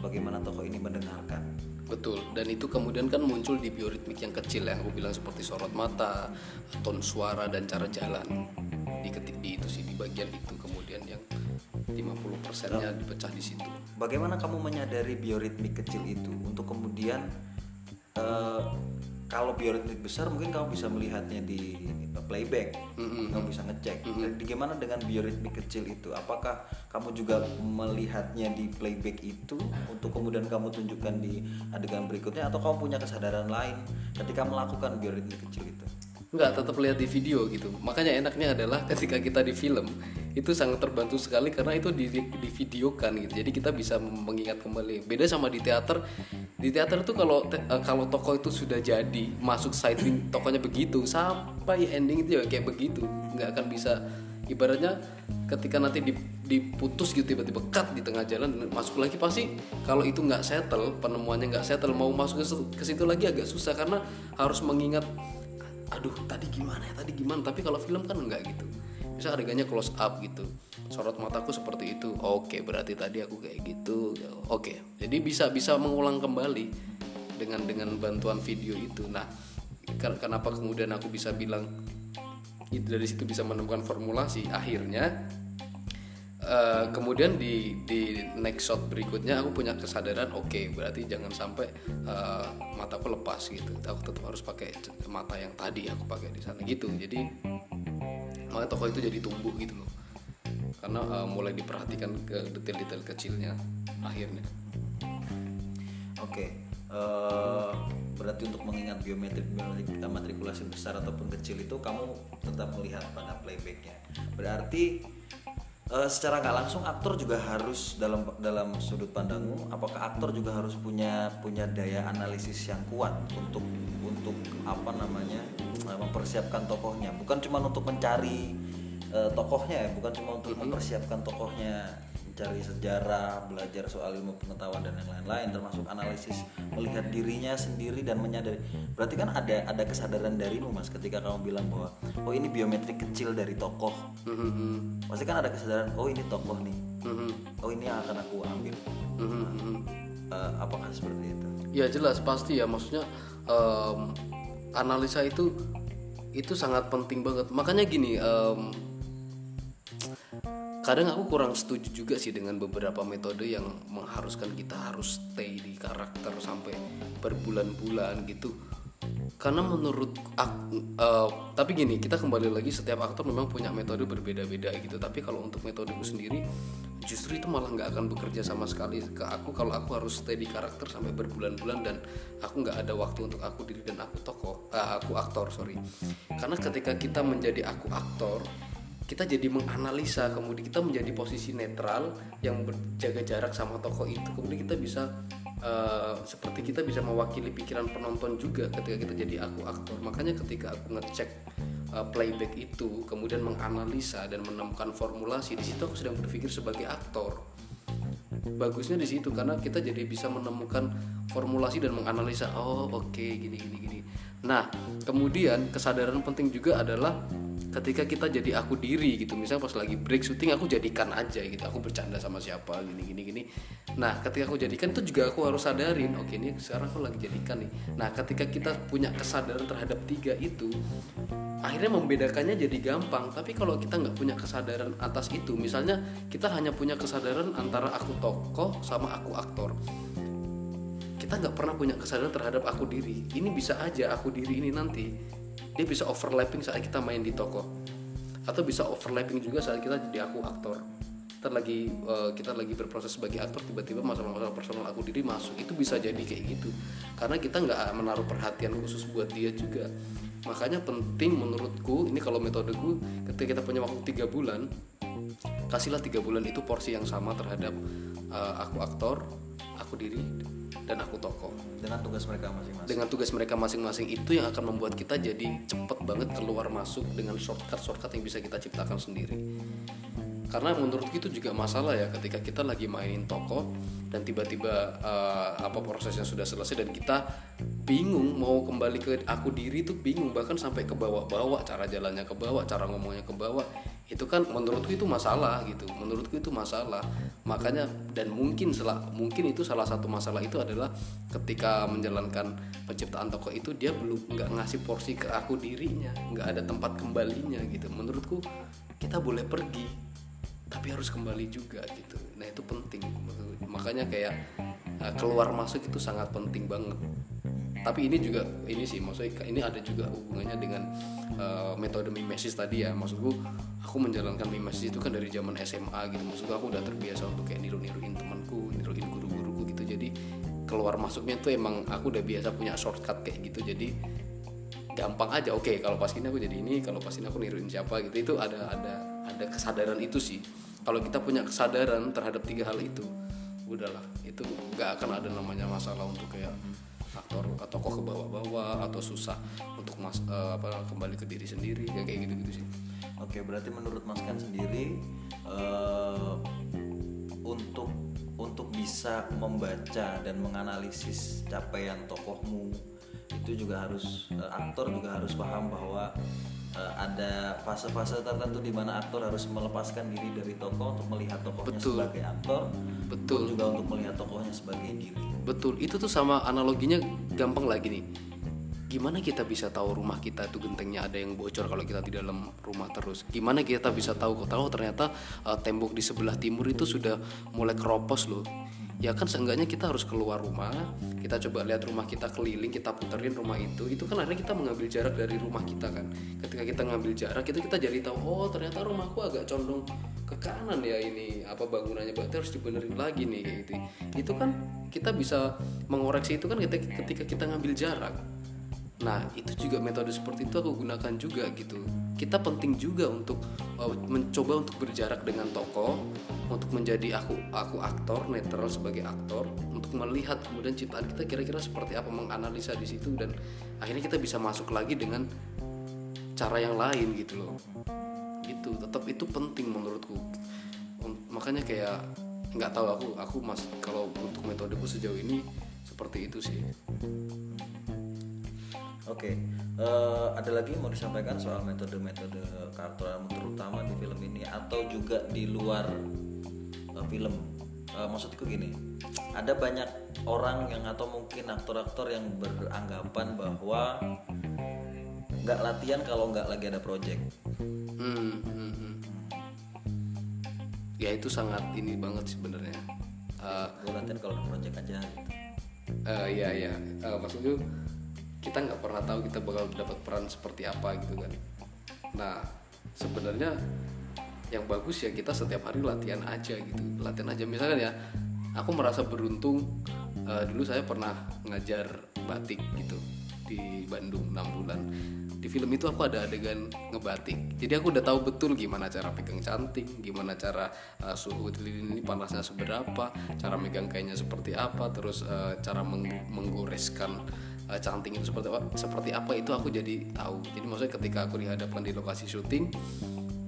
bagaimana tokoh ini mendengarkan. Betul, dan itu kemudian kan muncul di bioritmik yang kecil yang aku bilang seperti sorot mata, ton suara dan cara jalan. Di, keti- di itu sih di bagian itu kemudian yang 50%-nya dipecah di situ. Bagaimana kamu menyadari bioritmik kecil itu untuk kemudian eh, kalau bioritmik besar mungkin kamu bisa melihatnya di playback, kamu bisa ngecek. Jadi Gimana dengan bioritmik kecil itu? Apakah kamu juga melihatnya di playback itu untuk kemudian kamu tunjukkan di adegan berikutnya atau kamu punya kesadaran lain ketika melakukan bioritmik kecil itu? Enggak, tetap lihat di video gitu. Makanya enaknya adalah ketika kita di film itu sangat terbantu sekali karena itu di, di, videokan gitu. Jadi kita bisa mengingat kembali. Beda sama di teater. Di teater itu kalau te- eh, kalau tokoh itu sudah jadi masuk sighting tokohnya begitu sampai ending itu ya kayak begitu. nggak akan bisa ibaratnya ketika nanti dip- diputus gitu tiba-tiba cut di tengah jalan masuk lagi pasti kalau itu nggak settle penemuannya nggak settle mau masuk ke situ lagi agak susah karena harus mengingat aduh tadi gimana ya? Tadi gimana? Tapi kalau film kan enggak gitu. Bisa adegannya close up gitu. Sorot mataku seperti itu. Oke berarti tadi aku kayak gitu. Oke. Jadi bisa bisa mengulang kembali dengan dengan bantuan video itu. Nah ken- kenapa kemudian aku bisa bilang dari situ bisa menemukan formulasi akhirnya eh, kemudian di di next shot berikutnya aku punya kesadaran oke berarti jangan sampai eh, mataku lepas gitu. Aku tetap harus pakai mata yang tadi aku pakai di sana gitu. Jadi makanya tokoh itu jadi tumbuh gitu loh. Karena eh, mulai diperhatikan ke detail-detail kecilnya akhirnya. Oke, eh, berarti untuk mengingat biometrik biometrik matrikulasi besar ataupun kecil itu kamu tetap melihat pada playbacknya. Berarti eh, secara nggak langsung aktor juga harus dalam dalam sudut pandangmu apakah aktor juga harus punya punya daya analisis yang kuat untuk untuk apa namanya eh, mempersiapkan tokohnya? Bukan cuma untuk mencari eh, tokohnya ya bukan cuma untuk mempersiapkan tokohnya mencari sejarah belajar soal ilmu pengetahuan dan yang lain-lain termasuk analisis melihat dirinya sendiri dan menyadari berarti kan ada ada kesadaran darimu mas ketika kamu bilang bahwa oh ini biometrik kecil dari tokoh Mhm. pasti kan ada kesadaran oh ini tokoh nih Mhm. oh ini yang akan aku ambil. Eh, apakah seperti itu Ya jelas pasti ya maksudnya em, analisa itu itu sangat penting banget. Makanya gini, em, kadang aku kurang setuju juga sih dengan beberapa metode yang mengharuskan kita harus stay di karakter sampai berbulan-bulan gitu. Karena menurut aku, eh, tapi gini kita kembali lagi setiap aktor memang punya metode berbeda-beda gitu. Tapi kalau untuk metodeku sendiri, justru itu malah nggak akan bekerja sama sekali ke aku kalau aku harus stay di karakter sampai berbulan-bulan dan aku nggak ada waktu untuk aku diri dan aku tokoh, eh, aku aktor sorry. Karena ketika kita menjadi aku aktor, kita jadi menganalisa kemudian kita menjadi posisi netral yang berjaga jarak sama tokoh itu. Kemudian kita bisa eh, seperti kita bisa mewakili pikiran penonton juga ketika kita jadi aku aktor. Makanya ketika aku ngecek eh, playback itu kemudian menganalisa dan menemukan formulasi di situ aku sedang berpikir sebagai aktor. Bagusnya di situ karena kita jadi bisa menemukan formulasi dan menganalisa oh oke gini gini gini nah kemudian kesadaran penting juga adalah ketika kita jadi aku diri gitu. Misalnya pas lagi break syuting aku jadikan aja gitu. Aku bercanda sama siapa gini gini gini. Nah ketika aku jadikan itu juga aku harus sadarin. Oke ini sekarang aku lagi jadikan nih. Nah ketika kita punya kesadaran terhadap tiga itu akhirnya membedakannya jadi gampang. Tapi kalau kita nggak punya kesadaran atas itu misalnya kita hanya punya kesadaran antara aku tokoh sama aku aktor kita nggak pernah punya kesadaran terhadap aku diri. Ini bisa aja aku diri ini nanti dia bisa overlapping saat kita main di tokoh atau bisa overlapping juga saat kita jadi aku aktor. Kita lagi eh, kita lagi berproses sebagai aktor tiba-tiba masalah-masalah personal aku diri masuk. Itu bisa jadi kayak gitu. Karena kita nggak menaruh perhatian khusus buat dia juga. Makanya penting menurutku ini kalau metodeku ketika kita punya waktu tiga bulan kasihlah tiga bulan itu porsi yang sama terhadap eh, aku aktor aku diri dan aku tokoh dengan tugas mereka masing-masing. Dengan tugas mereka masing-masing itu yang akan membuat kita jadi cepet banget keluar masuk dengan shortcut shortcut yang bisa kita ciptakan sendiri. Karena menurutku itu juga masalah ya ketika kita lagi mainin tokoh dan tiba-tiba eh, apa prosesnya sudah selesai dan kita bingung mau kembali ke aku diri itu bingung bahkan sampai ke bawah-bawah cara jalannya ke bawah cara ngomongnya ke bawah itu kan menurutku itu masalah gitu. Menurutku itu masalah. Makanya dan mungkin salah mungkin itu salah satu masalah itu adalah ketika menjalankan penciptaan tokoh itu dia belum nggak ngasih porsi ke aku dirinya. Nggak ada tempat kembalinya gitu. Menurutku kita boleh pergi tapi harus kembali juga gitu. Nah itu penting makanya kayak uh, keluar masuk itu sangat penting banget tapi ini juga ini sih maksudnya ini ada juga hubungannya dengan uh, metode mimesis tadi ya. Maksudku aku menjalankan mimesis itu kan dari zaman SMA gitu. Maksudku aku udah terbiasa untuk kayak niru-niruin temanku niruin guru-guruku gitu. Jadi keluar masuknya tuh emang aku udah biasa punya shortcut kayak gitu. Jadi gampang aja. Oke kalau pas ini aku jadi ini kalau pas ini aku niruin siapa gitu. Itu ada ada ada kesadaran itu sih. Kalau kita punya kesadaran terhadap tiga hal itu udahlah. Itu nggak akan ada namanya masalah untuk kayak aktor atau kok ke bawah-bawah atau susah untuk mas eh, apa kembali ke diri sendiri kayak kayak gitu gitu sih. Oke, berarti menurut Mas Kan sendiri eh, untuk untuk bisa membaca dan menganalisis capaian tokohmu itu juga harus eh, aktor juga harus paham bahwa eh, ada fase-fase tertentu di mana aktor harus melepaskan diri dari tokoh untuk melihat tokohnya Betul. sebagai aktor, Betul. juga untuk melihat tokohnya sebagai diri. Betul, itu tuh sama analoginya gampang lagi nih. Gimana kita bisa tahu rumah kita itu gentengnya ada yang bocor kalau kita di dalam rumah terus? Gimana kita bisa tahu tahu ternyata uh, tembok di sebelah timur itu sudah mulai keropos loh. Ya kan seenggaknya kita harus keluar rumah, kita coba lihat rumah kita keliling, kita puterin rumah itu. Itu kan akhirnya kita mengambil jarak dari rumah kita kan. Ketika kita ngambil jarak itu kita jadi tahu, oh ternyata rumahku agak condong ke kanan ya ini apa bangunannya berarti harus dibenerin lagi nih gitu itu kan kita bisa mengoreksi itu kan ketika kita ngambil jarak nah itu juga metode seperti itu aku gunakan juga gitu kita penting juga untuk uh, mencoba untuk berjarak dengan tokoh untuk menjadi aku aku aktor netral sebagai aktor untuk melihat kemudian ciptaan kita kira-kira seperti apa menganalisa di situ dan akhirnya kita bisa masuk lagi dengan cara yang lain gitu loh. Itu tetap itu penting menurutku. Makanya kayak nggak tahu aku aku mas kalau untuk metodeku sejauh ini seperti itu sih Oke, eh, ada lagi yang mau disampaikan soal metode-metode keaktoran terutama di film ini atau juga di luar eh, film? Eh, maksudku gini, ada banyak orang yang atau mungkin aktor-aktor yang beranggapan bahwa nggak latihan kalau nggak lagi ada project. Hmm, hmm, hmm. ya itu sangat ini banget sebenarnya Eh, Gue latihan kalau ada project aja. Gitu. Eh, iya iya Eh, maksudku kita nggak pernah tahu kita bakal dapat peran seperti apa gitu kan. Nah sebenarnya yang bagus ya kita setiap hari latihan aja gitu. Latihan aja. Misalkan ya aku merasa beruntung eh, dulu saya pernah ngajar batik gitu di Bandung 6 bulan. Di film itu aku ada adegan ngebatik. Jadi aku udah tahu betul gimana cara pegang canting gimana cara uh, suhu lilin ini panasnya seberapa cara megang kainnya seperti apa terus uh, cara meng- menggoreskan uh, canting itu seperti apa seperti apa itu aku jadi tahu. Jadi maksudnya ketika aku dihadapkan di lokasi syuting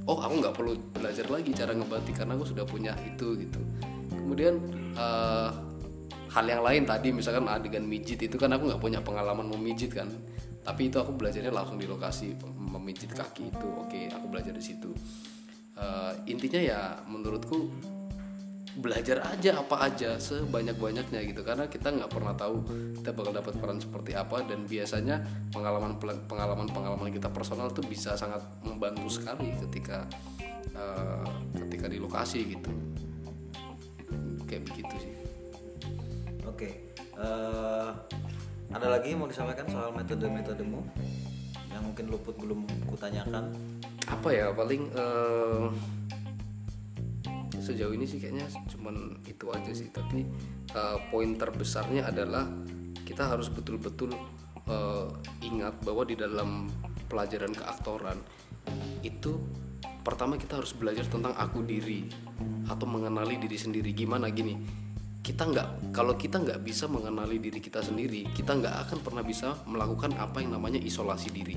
oh aku nggak perlu belajar lagi cara ngebatik karena aku sudah punya itu gitu. Kemudian uh, hal yang lain tadi misalkan adegan mijit itu kan aku nggak punya pengalaman memijit kan. Tapi itu aku belajarnya langsung di lokasi memijit kaki itu. Oke aku belajar di situ. Eh, intinya ya menurutku belajar aja apa aja sebanyak banyaknya gitu. Karena kita nggak pernah tahu kita bakal dapat peran seperti apa dan biasanya pengalaman pengalaman pengalaman kita personal tuh bisa sangat membantu sekali ketika eh, ketika di lokasi gitu. Kayak begitu sih. Oke, eh, ada lagi yang mau disampaikan soal metode-metodemu yang mungkin luput belum kutanyakan? apa ya paling eh, sejauh ini sih kayaknya cuman itu aja sih. Tapi eh, poin terbesarnya adalah kita harus betul-betul eh, ingat bahwa di dalam pelajaran keaktoran itu pertama kita harus belajar tentang aku diri atau mengenali diri sendiri. Gimana? Gini kita nggak kalau kita nggak bisa mengenali diri kita sendiri kita nggak akan pernah bisa melakukan apa yang namanya isolasi diri.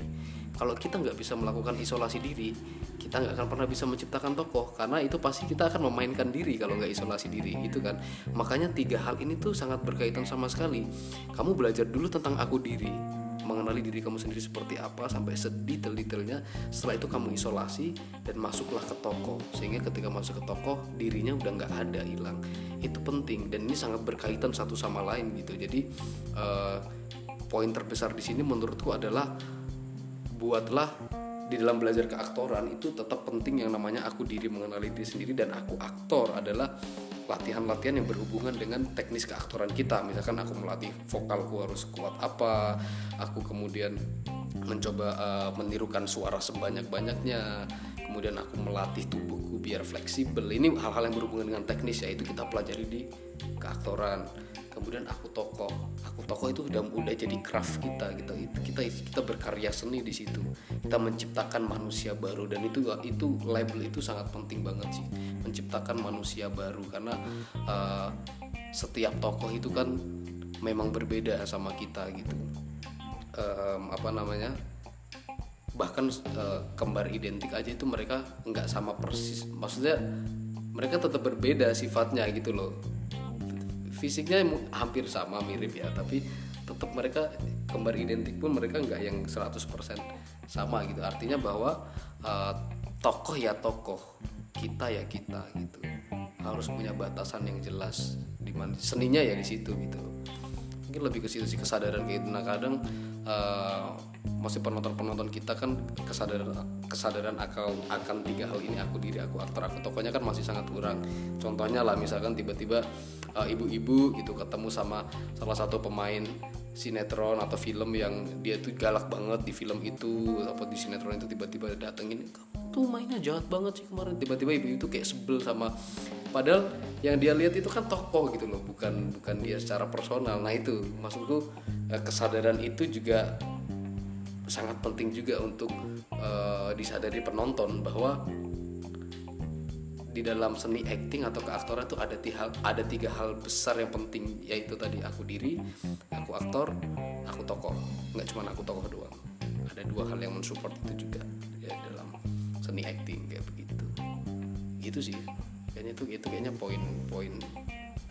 Kalau kita nggak bisa melakukan isolasi diri kita nggak akan pernah bisa menciptakan tokoh karena itu pasti kita akan memainkan diri kalau nggak isolasi diri itu kan. Makanya tiga hal ini tuh sangat berkaitan sama sekali. Kamu belajar dulu tentang aku diri mengenali diri kamu sendiri seperti apa sampai sedetail-detailnya. Setelah itu kamu isolasi dan masuklah ke toko sehingga ketika masuk ke toko dirinya udah nggak ada hilang. Itu penting dan ini sangat berkaitan satu sama lain gitu. Jadi eh, poin terbesar di sini menurutku adalah buatlah di dalam belajar keaktoran itu tetap penting yang namanya aku diri mengenali diri sendiri dan aku aktor adalah latihan-latihan yang berhubungan dengan teknis keaktoran kita. Misalkan aku melatih vokalku harus kuat apa aku kemudian mencoba eh, menirukan suara sebanyak-banyaknya kemudian aku melatih tubuhku biar fleksibel. Ini hal-hal yang berhubungan dengan teknis ya itu kita pelajari di keaktoran kemudian aku tokoh. Aku tokoh itu udah udah jadi craft kita kita kita kita berkarya seni di situ. Kita menciptakan manusia baru. Dan itu itu label itu sangat penting banget sih. Menciptakan manusia baru. Karena uh, setiap tokoh itu kan memang berbeda sama kita gitu. Um, apa namanya? Bahkan uh, kembar identik aja itu mereka nggak sama persis. Maksudnya mereka tetap berbeda sifatnya gitu loh fisiknya hampir sama mirip ya tapi tetap mereka kembar identik pun mereka nggak yang 100% sama gitu. Artinya bahwa uh, tokoh ya tokoh kita ya kita gitu. Harus punya batasan yang jelas di seninya ya di situ gitu mungkin lebih ke situ sih kesadaran kayak gitu. Nah kadang uh, masih penonton-penonton kita kan kesadaran kesadaran akan akan tiga hal ini aku diri aku aktor aku tokohnya kan masih sangat kurang. Contohnya lah misalkan tiba-tiba uh, ibu-ibu gitu ketemu sama salah satu pemain sinetron atau film yang dia tuh galak banget di film itu apa di sinetron itu tiba-tiba datengin tuh mainnya jahat banget sih kemarin. Tiba-tiba ibu itu kayak sebel sama padahal yang dia lihat itu kan tokoh gitu loh bukan bukan dia secara personal nah itu maksudku eh, kesadaran itu juga sangat penting juga untuk eh, disadari penonton bahwa di dalam seni acting atau keaktoran itu ada tiga ada tiga hal besar yang penting yaitu tadi aku diri, aku aktor, aku tokoh. Nggak cuma aku tokoh doang. Ada dua hal yang mensupport itu juga ya dalam seni acting kayak begitu. Gitu sih. Kayaknya itu itu kayaknya poin-poin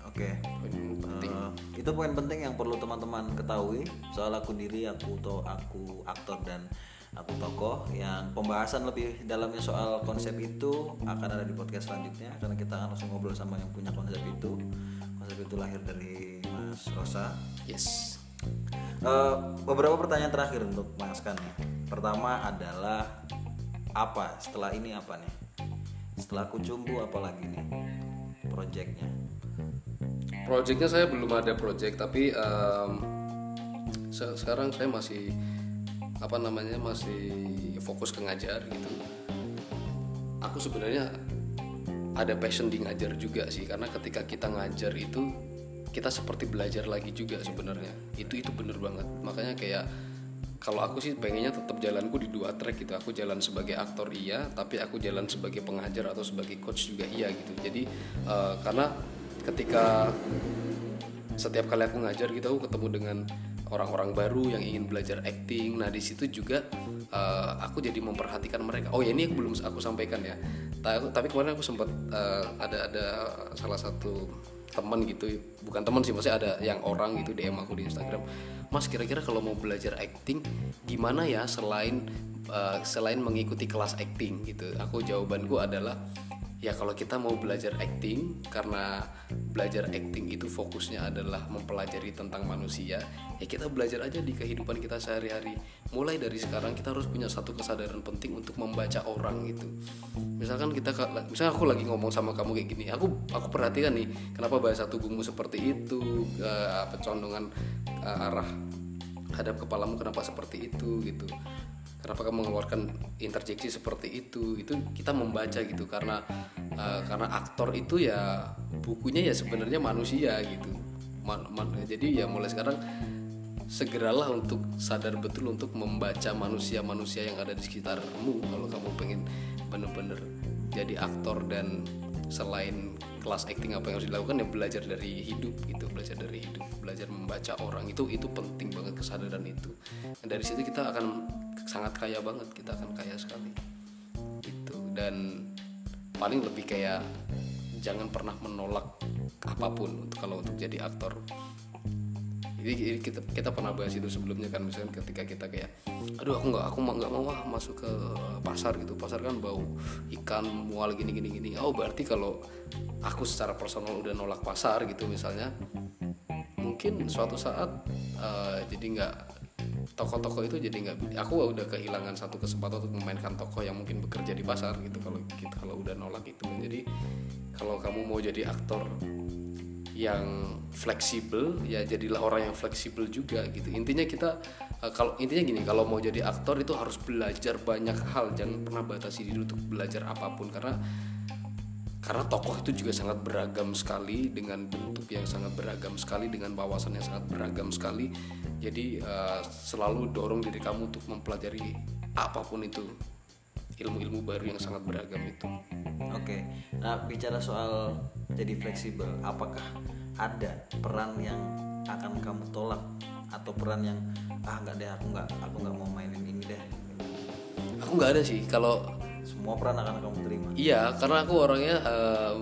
Oke. poin penting. Eh, itu poin penting yang perlu teman-teman ketahui soal aku diri, aku to aku aktor dan aku tokoh. Yang pembahasan lebih dalamnya soal konsep itu akan ada di podcast selanjutnya karena kita akan langsung ngobrol sama yang punya konsep itu. Konsep itu lahir dari Mas Rosa. Yes. Eh, beberapa pertanyaan terakhir untuk Mas Kan. Pertama adalah apa setelah ini apa nih? Setelah kucumbu apa lagi nih? Projectnya. Projectnya saya belum ada project tapi em, se- sekarang saya masih apa namanya masih fokus ke ngajar gitu. Aku sebenarnya ada passion di ngajar juga sih karena ketika kita ngajar itu kita seperti belajar lagi juga sebenarnya. Itu itu bener banget. Makanya kayak kalau aku sih pengennya tetap jalanku di dua track gitu. Aku jalan sebagai aktor iya, tapi aku jalan sebagai pengajar atau sebagai coach juga iya gitu. Jadi eh, karena ketika setiap kali aku ngajar gitu aku ketemu dengan orang-orang baru yang ingin belajar acting nah di situ juga eh, aku jadi memperhatikan mereka oh ya ini belum aku sampaikan ya Ta- tapi kemarin aku sempat eh, ada ada salah satu teman gitu bukan teman sih maksudnya ada yang orang gitu DM aku di Instagram. Mas kira-kira kalau mau belajar acting gimana ya selain eh, selain mengikuti kelas acting gitu? Aku jawabanku adalah ya kalau kita mau belajar acting karena belajar acting itu fokusnya adalah mempelajari tentang manusia ya kita belajar aja di kehidupan kita sehari-hari. Mulai dari sekarang kita harus punya satu kesadaran penting untuk membaca orang gitu misalkan kita misalnya aku lagi ngomong sama kamu kayak gini aku aku perhatikan nih kenapa bahasa tubuhmu seperti itu eh, pecondongan eh, arah hadap kepalamu kenapa seperti itu gitu kenapa kamu mengeluarkan interjeksi seperti itu? Itu kita membaca gitu karena uh, karena aktor itu ya bukunya ya sebenarnya manusia gitu. Man- man- jadi ya mulai sekarang segeralah untuk sadar betul untuk membaca manusia-manusia yang ada di sekitarmu. Kalau kamu pengen bener-bener jadi aktor dan selain kelas acting apa yang harus dilakukan? Ya belajar dari hidup gitu belajar dari hidup belajar membaca orang itu itu penting banget kesadaran itu. Dan dari situ kita akan sangat kaya banget kita akan kaya sekali. Gitu. Dan paling lebih kayak jangan pernah menolak apa pun untuk kalau untuk jadi aktor. Jadi kita kita pernah bahas itu sebelumnya kan misalnya ketika kita kayak aduh aku nggak aku nggak mau ah masuk ke pasar gitu. Pasar kan bau ikan mual gini gini gini. Oh berarti kalau aku secara personal udah nolak pasar gitu misalnya mungkin suatu saat eh, jadi nggak toko-toko itu jadi nggak aku udah kehilangan satu kesempatan untuk memainkan toko yang mungkin bekerja di pasar gitu kalau kita kalau udah nolak itu. Jadi kalau kamu mau jadi aktor yang fleksibel ya jadilah orang yang fleksibel juga gitu. Intinya kita eh, kalau intinya gini kalau mau jadi aktor itu harus belajar banyak hal. Jangan pernah batasi diri untuk belajar apa pun. Karena karena tokoh itu juga sangat beragam sekali dengan bentuk yang sangat beragam sekali dengan wawasan yang sangat beragam sekali. Jadi eh, selalu dorong diri kamu untuk mempelajari apa pun itu ilmu-ilmu baru yang sangat beragam itu. Oke, nah bicara soal jadi fleksibel, apakah ada peran yang akan kamu tolak? Atau peran yang ah nggak deh aku nggak aku nggak mau mainin ini deh. aku nggak ada sih. Kalau Semua peran akan kamu terima. Iya, karena aku orangnya em,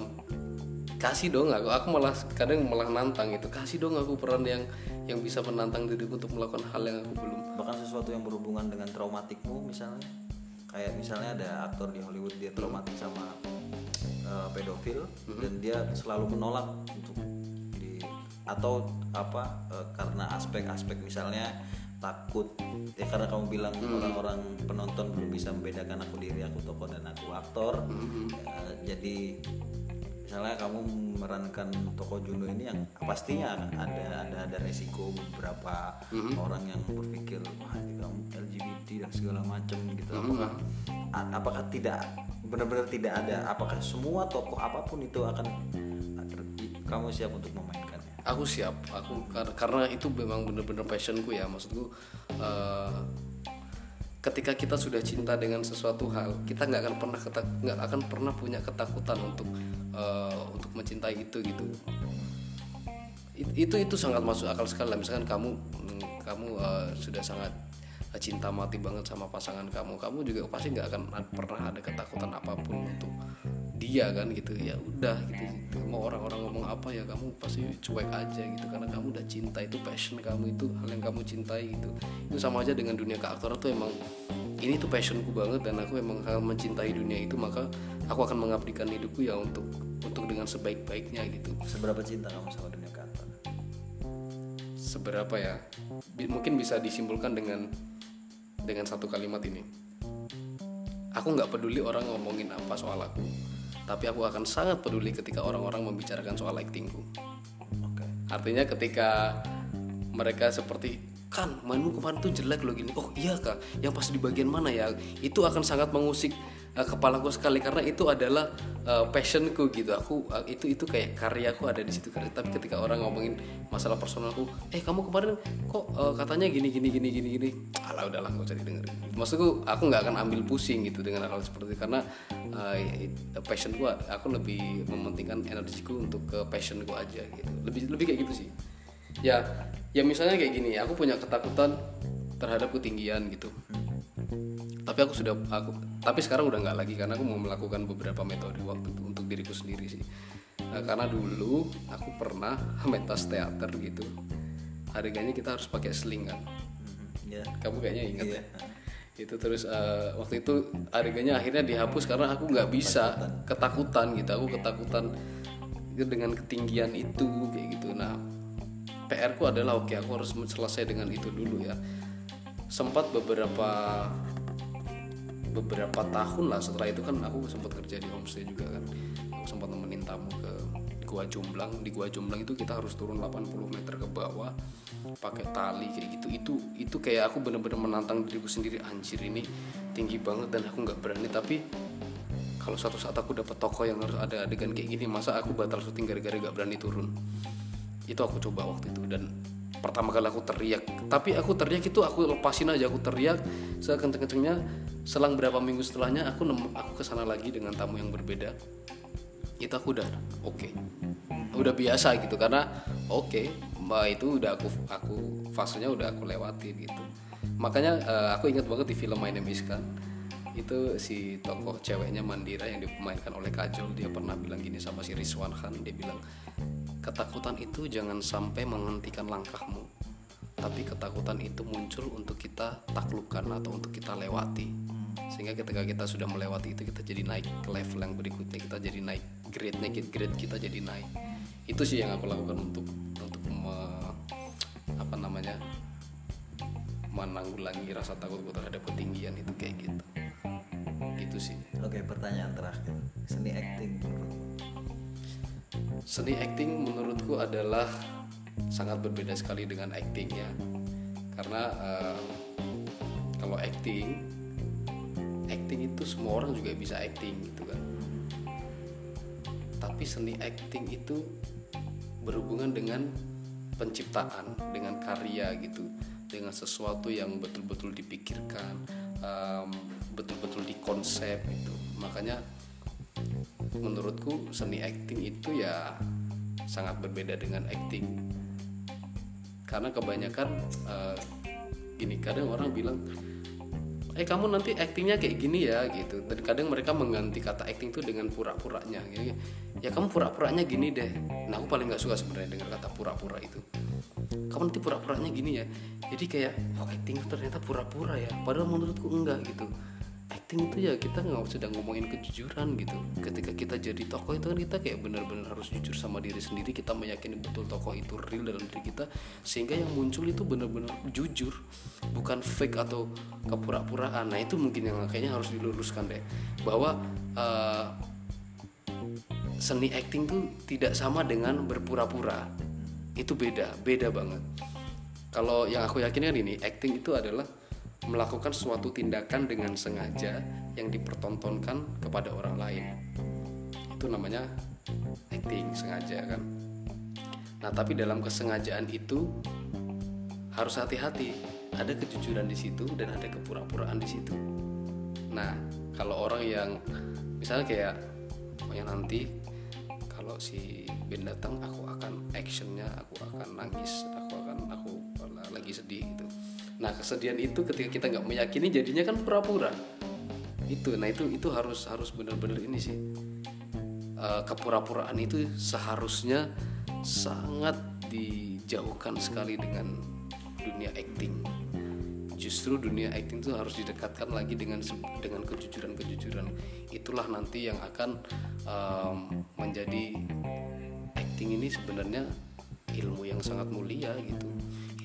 kasih dong aku. Aku malah kadang malah nantang gitu. Kasih dong aku peran yang yang bisa menantang diriku untuk melakukan hal yang aku belum. Bahkan sesuatu yang berhubungan dengan traumatikmu misalnya, kayak misalnya ada aktor di Hollywood dia traumatik sama eh, pedofil dan dia selalu menolak untuk di atau apa eh, karena aspek-aspek misalnya takut. Ya karena kamu bilang orang-orang penonton belum bisa membedakan aku diri aku tokoh dan aku aktor. Ya, jadi misalnya kamu memerankan tokoh Juno ini yang pastinya ada ada ada resiko beberapa orang yang berpikir wah ini kamu LGBT dan segala macam gitu. Apakah a- apakah tidak benar-benar tidak ada? Apakah semua tokoh apa pun itu akan kamu siap untuk memainkannya aku siap. Aku kar- karena itu memang bener-bener passionku ya. Maksudku eh, ketika kita sudah cinta dengan sesuatu hal kita nggak akan pernah nggak akan pernah punya ketakutan untuk eh, untuk mencintai itu gitu. It- itu itu sangat masuk akal sekali lah. misalkan kamu mm, kamu eh, sudah sangat cinta mati banget sama pasangan kamu kamu juga pasti nggak akan pernah ada ketakutan apa pun untuk dia kan gitu ya udah gitu, gitu. mau orang-orang ngomong apa ya kamu pasti cuek aja gitu karena kamu udah cinta itu passion kamu itu hal yang kamu cintai gitu. Itu sama aja dengan dunia keaktoran tuh emang ini tuh passionku banget dan aku emang sangat mencintai dunia itu maka aku akan mengabdikan hidupku ya untuk untuk dengan sebaik-baiknya gitu. Seberapa cinta kamu sama dunia kantor seberapa ya? Mungkin bisa disimpulkan dengan dengan satu kalimat ini. Aku nggak peduli orang ngomongin apa soal aku tapi aku akan sangat peduli ketika orang-orang membicarakan soal actingku. Oke. Artinya ketika mereka seperti kan mainmu kemarin tuh jelek loh gini. Oh iya kak. Yang pas di bagian mana ya? Itu akan sangat mengusik uh, kepalaku sekali karena itu adalah uh, passionku gitu. Aku uh, itu itu kayak karyaku ada di situ. Tapi ketika orang ngomongin masalah personalku eh kamu kemarin kok uh, katanya gini gini gini gini gini? Alah udahlah nggak usah didengerin maksudku aku nggak akan ambil pusing gitu dengan hal seperti itu. Karena uh, it- passionku aku lebih mementingkan energiku untuk ke passionku aja gitu. Lebih lebih kayak gitu sih. Ya ya misalnya kayak gini aku punya ketakutan terhadap ketinggian gitu tapi aku sudah aku tapi sekarang udah nggak lagi karena aku mau melakukan beberapa metode waktu itu untuk diriku sendiri sih. Nah, karena dulu aku pernah *laughs* mentas teater gitu harganya kita harus pakai seling kan? Ya kamu kayaknya ingat Iya. ya? Itu terus eh, waktu itu harganya akhirnya dihapus karena aku nggak bisa ketakutan. gitu. Aku ketakutan dengan ketinggian itu kayak gitu. Nah PR ku adalah oke aku harus selesai dengan itu dulu ya sempat beberapa beberapa tahun lah setelah itu kan aku sempat kerja di homestay juga kan. Aku sempat nemenin tamu ke Gua Jomblang. Di Gua Jomblang itu kita harus turun 80 meter ke bawah pakai tali kayak gitu. Itu itu kayak aku bener-bener menantang diriku sendiri anjir ini tinggi banget dan aku nggak berani. Tapi kalau suatu saat aku dapat toko yang harus ada adegan kayak gini masa aku batal syuting gara-gara gak berani turun? Itu aku coba waktu itu dan pertama kali aku teriak. Tapi aku teriak itu aku lepasin aja aku teriak. Sekenceng-kencengnya selang berapa minggu setelahnya aku nemu aku ke sana lagi dengan tamu yang berbeda. Itu aku udah oke. Udah biasa gitu karena oke mbak itu udah aku aku fasenya udah aku lewati gitu. Makanya eh, aku ingat banget di film My Name Is Khan itu si tokoh ceweknya Mandira yang dimainkan oleh Kajol dia pernah bilang gini sama si Rizwan Khan. Dia bilang ketakutan itu jangan sampai menghentikan langkahmu tapi ketakutan itu muncul untuk kita taklukkan atau untuk kita lewati. Sehingga ketika kita sudah melewati itu kita jadi naik ke level yang berikutnya kita jadi naik grade-nya grade kita jadi naik. Itu sih yang aku lakukan untuk untuk me- apa namanya menanggulangi rasa takutku terhadap ketinggian itu kayak gitu. Gitu sih. Oke pertanyaan terakhir. Seni acting? Seni acting menurutku adalah sangat berbeda sekali dengan acting ya. Karena eh, kalau acting acting itu semua orang juga bisa acting gitu kan. Tapi seni acting itu berhubungan dengan penciptaan dengan karya gitu. Dengan sesuatu yang betul-betul dipikirkan em, betul-betul dikonsep gitu. Makanya menurutku seni acting itu ya sangat berbeda dengan acting. Karena kebanyakan eh, gini kadang orang bilang eh kamu nanti actingnya kayak gini ya gitu. Dan kadang mereka mengganti kata acting itu dengan pura-puranya gitu. ya. Kamu pura-puranya gini deh. Nah aku paling nggak suka sebenarnya dengar kata pura-pura itu. Kamu nanti pura-puranya gini ya. Jadi kayak oh acting ternyata pura-pura ya? Padahal menurutku enggak gitu acting itu ya kita nggak sedang ngomongin kejujuran gitu. Ketika kita jadi tokoh itu kan kita kayak benar-benar harus jujur sama diri sendiri. Kita meyakini betul tokoh itu real dalam diri kita. Sehingga yang muncul itu benar-benar jujur bukan fake atau kepura-puraan. Nah itu mungkin yang kayaknya harus diluruskan deh. Bahwa eh, seni acting tuh tidak sama dengan berpura-pura. Itu beda beda banget. Kalau yang aku yakin kan ini acting itu adalah melakukan suatu tindakan dengan sengaja yang dipertontonkan kepada orang lain. Itu namanya acting sengaja kan? Nah tapi dalam kesengajaan itu harus hati-hati. Ada kejujuran di situ dan ada kepura-puraan di situ. Nah kalau orang yang misalnya kayak pokoknya nanti kalau si Ben datang aku akan actionnya aku akan nangis aku akan aku lagi sedih gitu nah kesedihan itu ketika kita nggak meyakini jadinya kan pura-pura. Itu nah itu itu harus harus benar-benar ini sih. Uh, kepura-puraan itu seharusnya sangat dijauhkan sekali dengan dunia acting. Justru dunia acting itu harus didekatkan lagi dengan dengan kejujuran-kejujuran. Itulah nanti yang akan um, menjadi acting ini sebenarnya ilmu yang sangat mulia gitu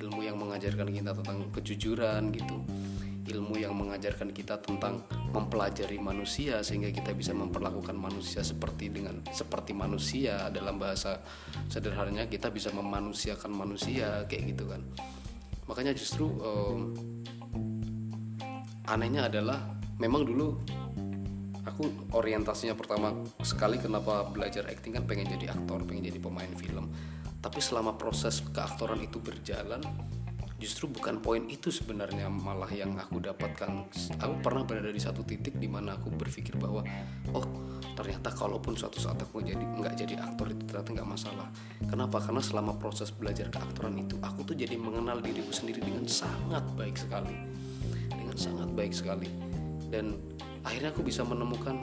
ilmu yang mengajarkan kita tentang kejujuran gitu. Ilmu yang mengajarkan kita tentang mempelajari manusia sehingga kita bisa memperlakukan manusia seperti dengan seperti manusia. Dalam bahasa sederhananya kita bisa memanusiakan manusia kayak gitu kan. Makanya justru um, anehnya adalah memang dulu aku orientasinya pertama sekali kenapa belajar acting kan pengen jadi aktor pengen jadi pemain film tapi selama proses keaktoran itu berjalan justru bukan poin itu sebenarnya malah yang aku dapatkan. Aku pernah berada di satu titik di mana aku berpikir bahwa oh ternyata kalaupun suatu saat aku jadi nggak jadi aktor itu ternyata nggak masalah. Kenapa? Karena selama proses belajar keaktoran itu aku tuh jadi mengenal diriku sendiri dengan sangat baik sekali. Dengan sangat baik sekali. Dan akhirnya aku bisa menemukan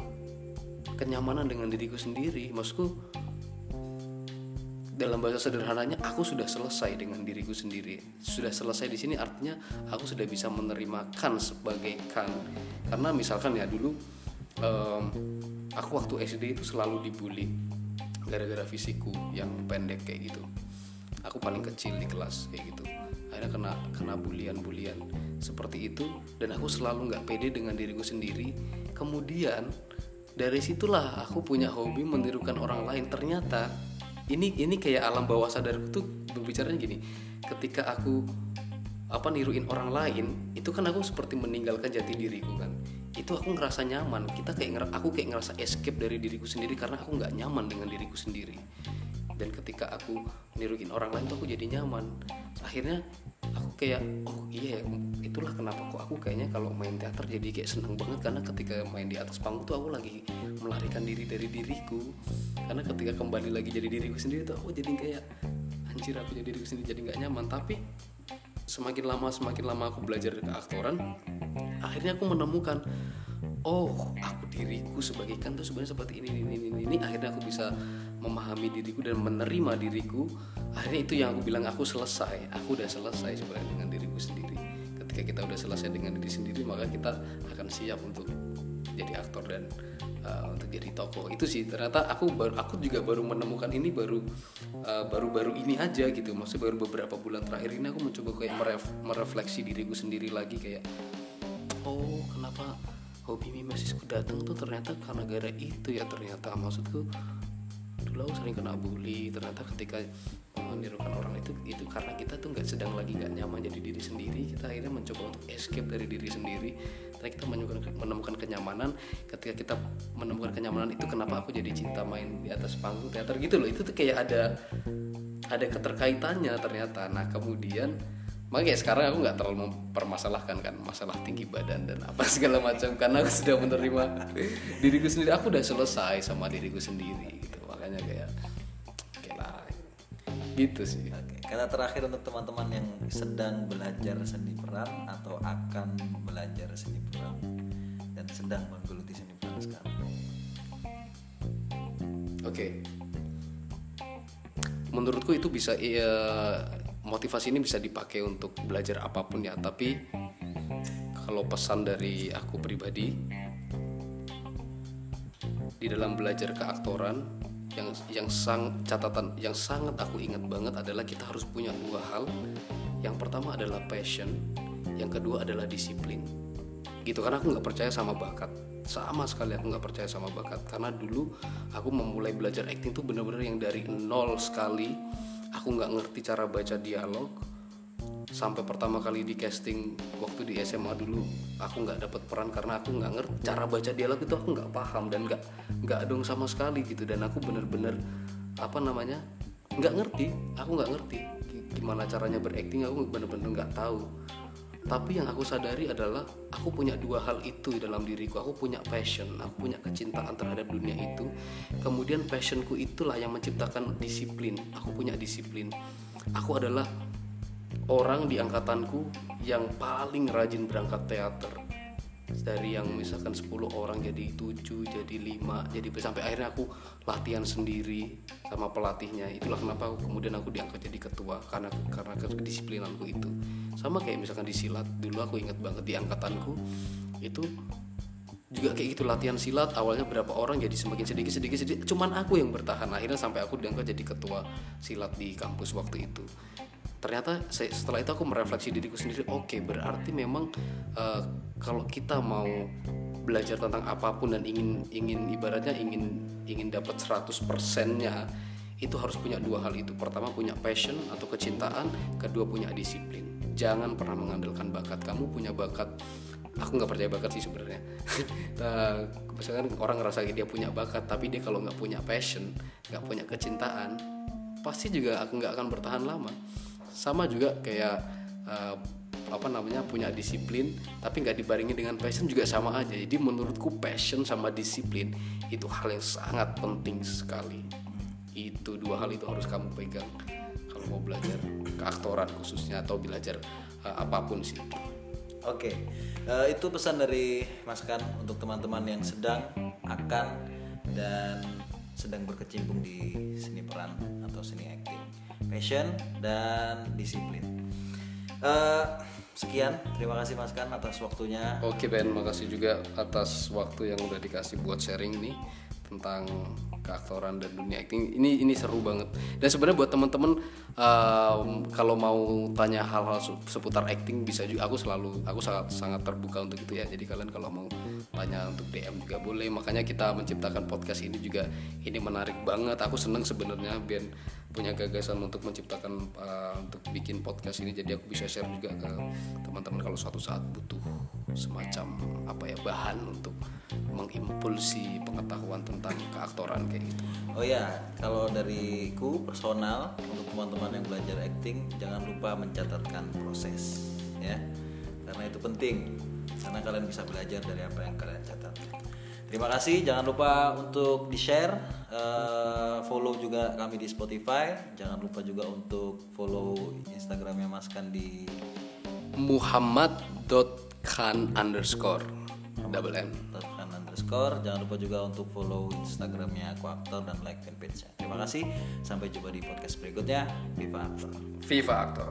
kenyamanan dengan diriku sendiri. Maksudku dalam bahasa sederhananya aku sudah selesai dengan diriku sendiri. Sudah selesai di sini artinya aku sudah bisa menerima kan sebagai kan karena misalkan ya dulu um, aku waktu SD itu selalu dibully gara-gara fisikku yang pendek kayak gitu. Aku paling kecil di kelas kayak gitu. Akhirnya kena kena bulian-bulian seperti itu dan aku selalu nggak pede dengan diriku sendiri. Kemudian dari situlah aku punya hobi menirukan orang lain. Ternyata ini ini kayak alam bawah sadarku tuh berbicara gini. Ketika aku apa niruin orang lain itu kan aku seperti meninggalkan jati diriku kan. Itu aku ngerasa nyaman. Kita kayak aku kayak ngerasa escape dari diriku sendiri karena aku nggak nyaman dengan diriku sendiri dan ketika aku niruin orang lain tuh aku jadi nyaman. Akhirnya aku kayak oh iya ya, itulah kenapa kok aku kayaknya kalau main teater jadi kayak seneng banget. Karena ketika main di atas panggung tuh aku lagi melarikan diri dari diriku. Karena ketika kembali lagi jadi diriku sendiri tuh aku jadi kayak anjir aku jadi diriku sendiri jadi nggak nyaman. Tapi semakin lama semakin lama aku belajar ke aktoran akhirnya aku menemukan oh aku diriku sebagai kan tuh sebenarnya seperti ini ini ini ini akhirnya aku bisa memahami diriku dan menerima diriku akhirnya itu yang aku bilang aku selesai. Aku udah selesai sebenarnya dengan diriku sendiri. Ketika kita udah selesai dengan diri sendiri maka kita akan siap untuk jadi aktor dan uh, untuk jadi tokoh. Itu sih ternyata aku baru aku juga baru menemukan ini baru uh, baru-baru ini aja gitu. Maksudnya baru beberapa bulan terakhir ini aku mencoba kayak meref, merefleksi diriku sendiri lagi kayak oh kenapa hobi mimesisku datang tuh ternyata karena gara itu ya ternyata maksudku dulu sering kena bully. Ternyata ketika menirukan orang itu itu karena kita tuh nggak sedang lagi nggak nyaman jadi diri sendiri kita akhirnya mencoba untuk escape dari diri sendiri. Ternyata kita menemukan, menemukan kenyamanan. Ketika kita menemukan kenyamanan itu kenapa aku jadi cinta main di atas panggung teater gitu loh. Itu tuh kayak ada ada keterkaitannya ternyata. Nah kemudian makanya sekarang aku nggak terlalu mempermasalahkan kan masalah tinggi badan dan apa *laughs* segala macam. Karena aku sudah menerima diriku sendiri. Aku udah selesai sama diriku sendiri makanya kayak oke lah. Gitu sih. Oke. kata terakhir untuk teman-teman yang sedang belajar seni peran atau akan belajar seni peran dan sedang menggeluti seni peran sekarang? Oke. Menurutku itu bisa iya motivasi ini bisa dipakai untuk belajar apa pun ya. Tapi kalau pesan dari aku pribadi di dalam belajar keaktoran yang yang sang catatan yang sangat aku ingat banget adalah kita harus punya dua hal. Yang pertama adalah passion yang kedua adalah disiplin. Gitu karena aku nggak percaya sama bakat. Sama sekali aku nggak percaya sama bakat. Karena dulu aku memulai belajar acting tuh bener-bener yang dari nol sekali. Aku nggak ngerti cara baca dialog sampai pertama kali di casting waktu di SMA dulu aku nggak dapat peran karena aku nggak ngerti cara baca dialog itu aku nggak paham dan nggak nggak dong sama sekali gitu. Dan aku bener-bener apa namanya nggak ngerti aku nggak ngerti gimana caranya berakting aku bener-bener nggak tahu. Tapi yang aku sadari adalah aku punya dua hal itu dalam diriku. Aku punya passion aku punya kecintaan terhadap dunia itu. Kemudian passionku itulah yang menciptakan disiplin. Aku punya disiplin. Aku adalah orang di angkatanku yang paling rajin berangkat teater. Dari yang misalkan 10 orang jadi 7 jadi 5 jadi sampai akhirnya aku latihan sendiri sama pelatihnya. Itulah kenapa aku, kemudian aku diangkat jadi ketua karena karena kedisiplinanku itu. Sama kayak misalkan di silat dulu aku ingat banget di angkatanku itu juga kayak gitu latihan silat awalnya berapa orang jadi semakin sedikit sedikit sedikit. Cuman aku yang bertahan akhirnya sampai aku diangkat jadi ketua silat di kampus waktu itu ternyata setelah itu aku merefleksi diriku sendiri oke okay, berarti memang uh, kalau kita mau belajar tentang apa pun dan ingin ingin ibaratnya ingin ingin dapat 100 persennya itu harus punya dua hal itu. Pertama punya passion atau kecintaan kedua punya disiplin. Jangan pernah mengandalkan bakat kamu punya bakat aku nggak percaya bakat sih sebenarnya. *laughs* Nah, orang ngerasa dia punya bakat tapi dia kalau nggak punya passion nggak punya kecintaan pasti juga aku nggak akan bertahan lama sama juga kayak uh, apa namanya punya disiplin tapi nggak dibarengi dengan passion juga sama aja. Jadi menurutku passion sama disiplin itu hal yang sangat penting sekali. Itu dua hal itu harus kamu pegang kalau mau belajar keaktoran khususnya atau belajar uh, apa pun sih. Oke uh, itu pesan dari Mas Kan untuk teman-teman yang sedang akan dan sedang berkecimpung di seni peran atau seni acting passion dan disiplin. Uh, sekian. Terima kasih mas kan atas waktunya. Oke Ben. Makasih juga atas waktu yang udah dikasih buat sharing nih tentang keaktoran dan dunia acting ini ini seru banget. Dan sebenarnya buat teman-teman um, kalau mau tanya hal-hal seputar acting bisa juga aku selalu aku sangat sangat terbuka untuk itu ya. Jadi kalian kalau mau tanya untuk DM juga boleh. Makanya kita menciptakan podcast ini juga ini menarik banget. Aku seneng sebenarnya biar punya gagasan untuk menciptakan uh, untuk bikin podcast ini. Jadi aku bisa share juga ke teman-teman kalau suatu saat butuh semacam apa ya bahan untuk mengimpulsi pengetahuan tentang keaktoran kayak gitu. Oh ya, kalau dariku personal untuk teman-teman yang belajar acting jangan lupa mencatatkan proses ya. Karena itu penting karena kalian bisa belajar dari apa yang kalian catat. Terima kasih, jangan lupa untuk di-share, uh, follow juga kami di Spotify. Jangan lupa juga untuk follow Instagramnya Mas Kan di muhammad.khan underscore double Khan underscore. Jangan lupa juga untuk follow instagramnya aku aktor dan like fanpage nya terima kasih. Sampai jumpa di podcast berikutnya. Viva Aktor. Viva Aktor.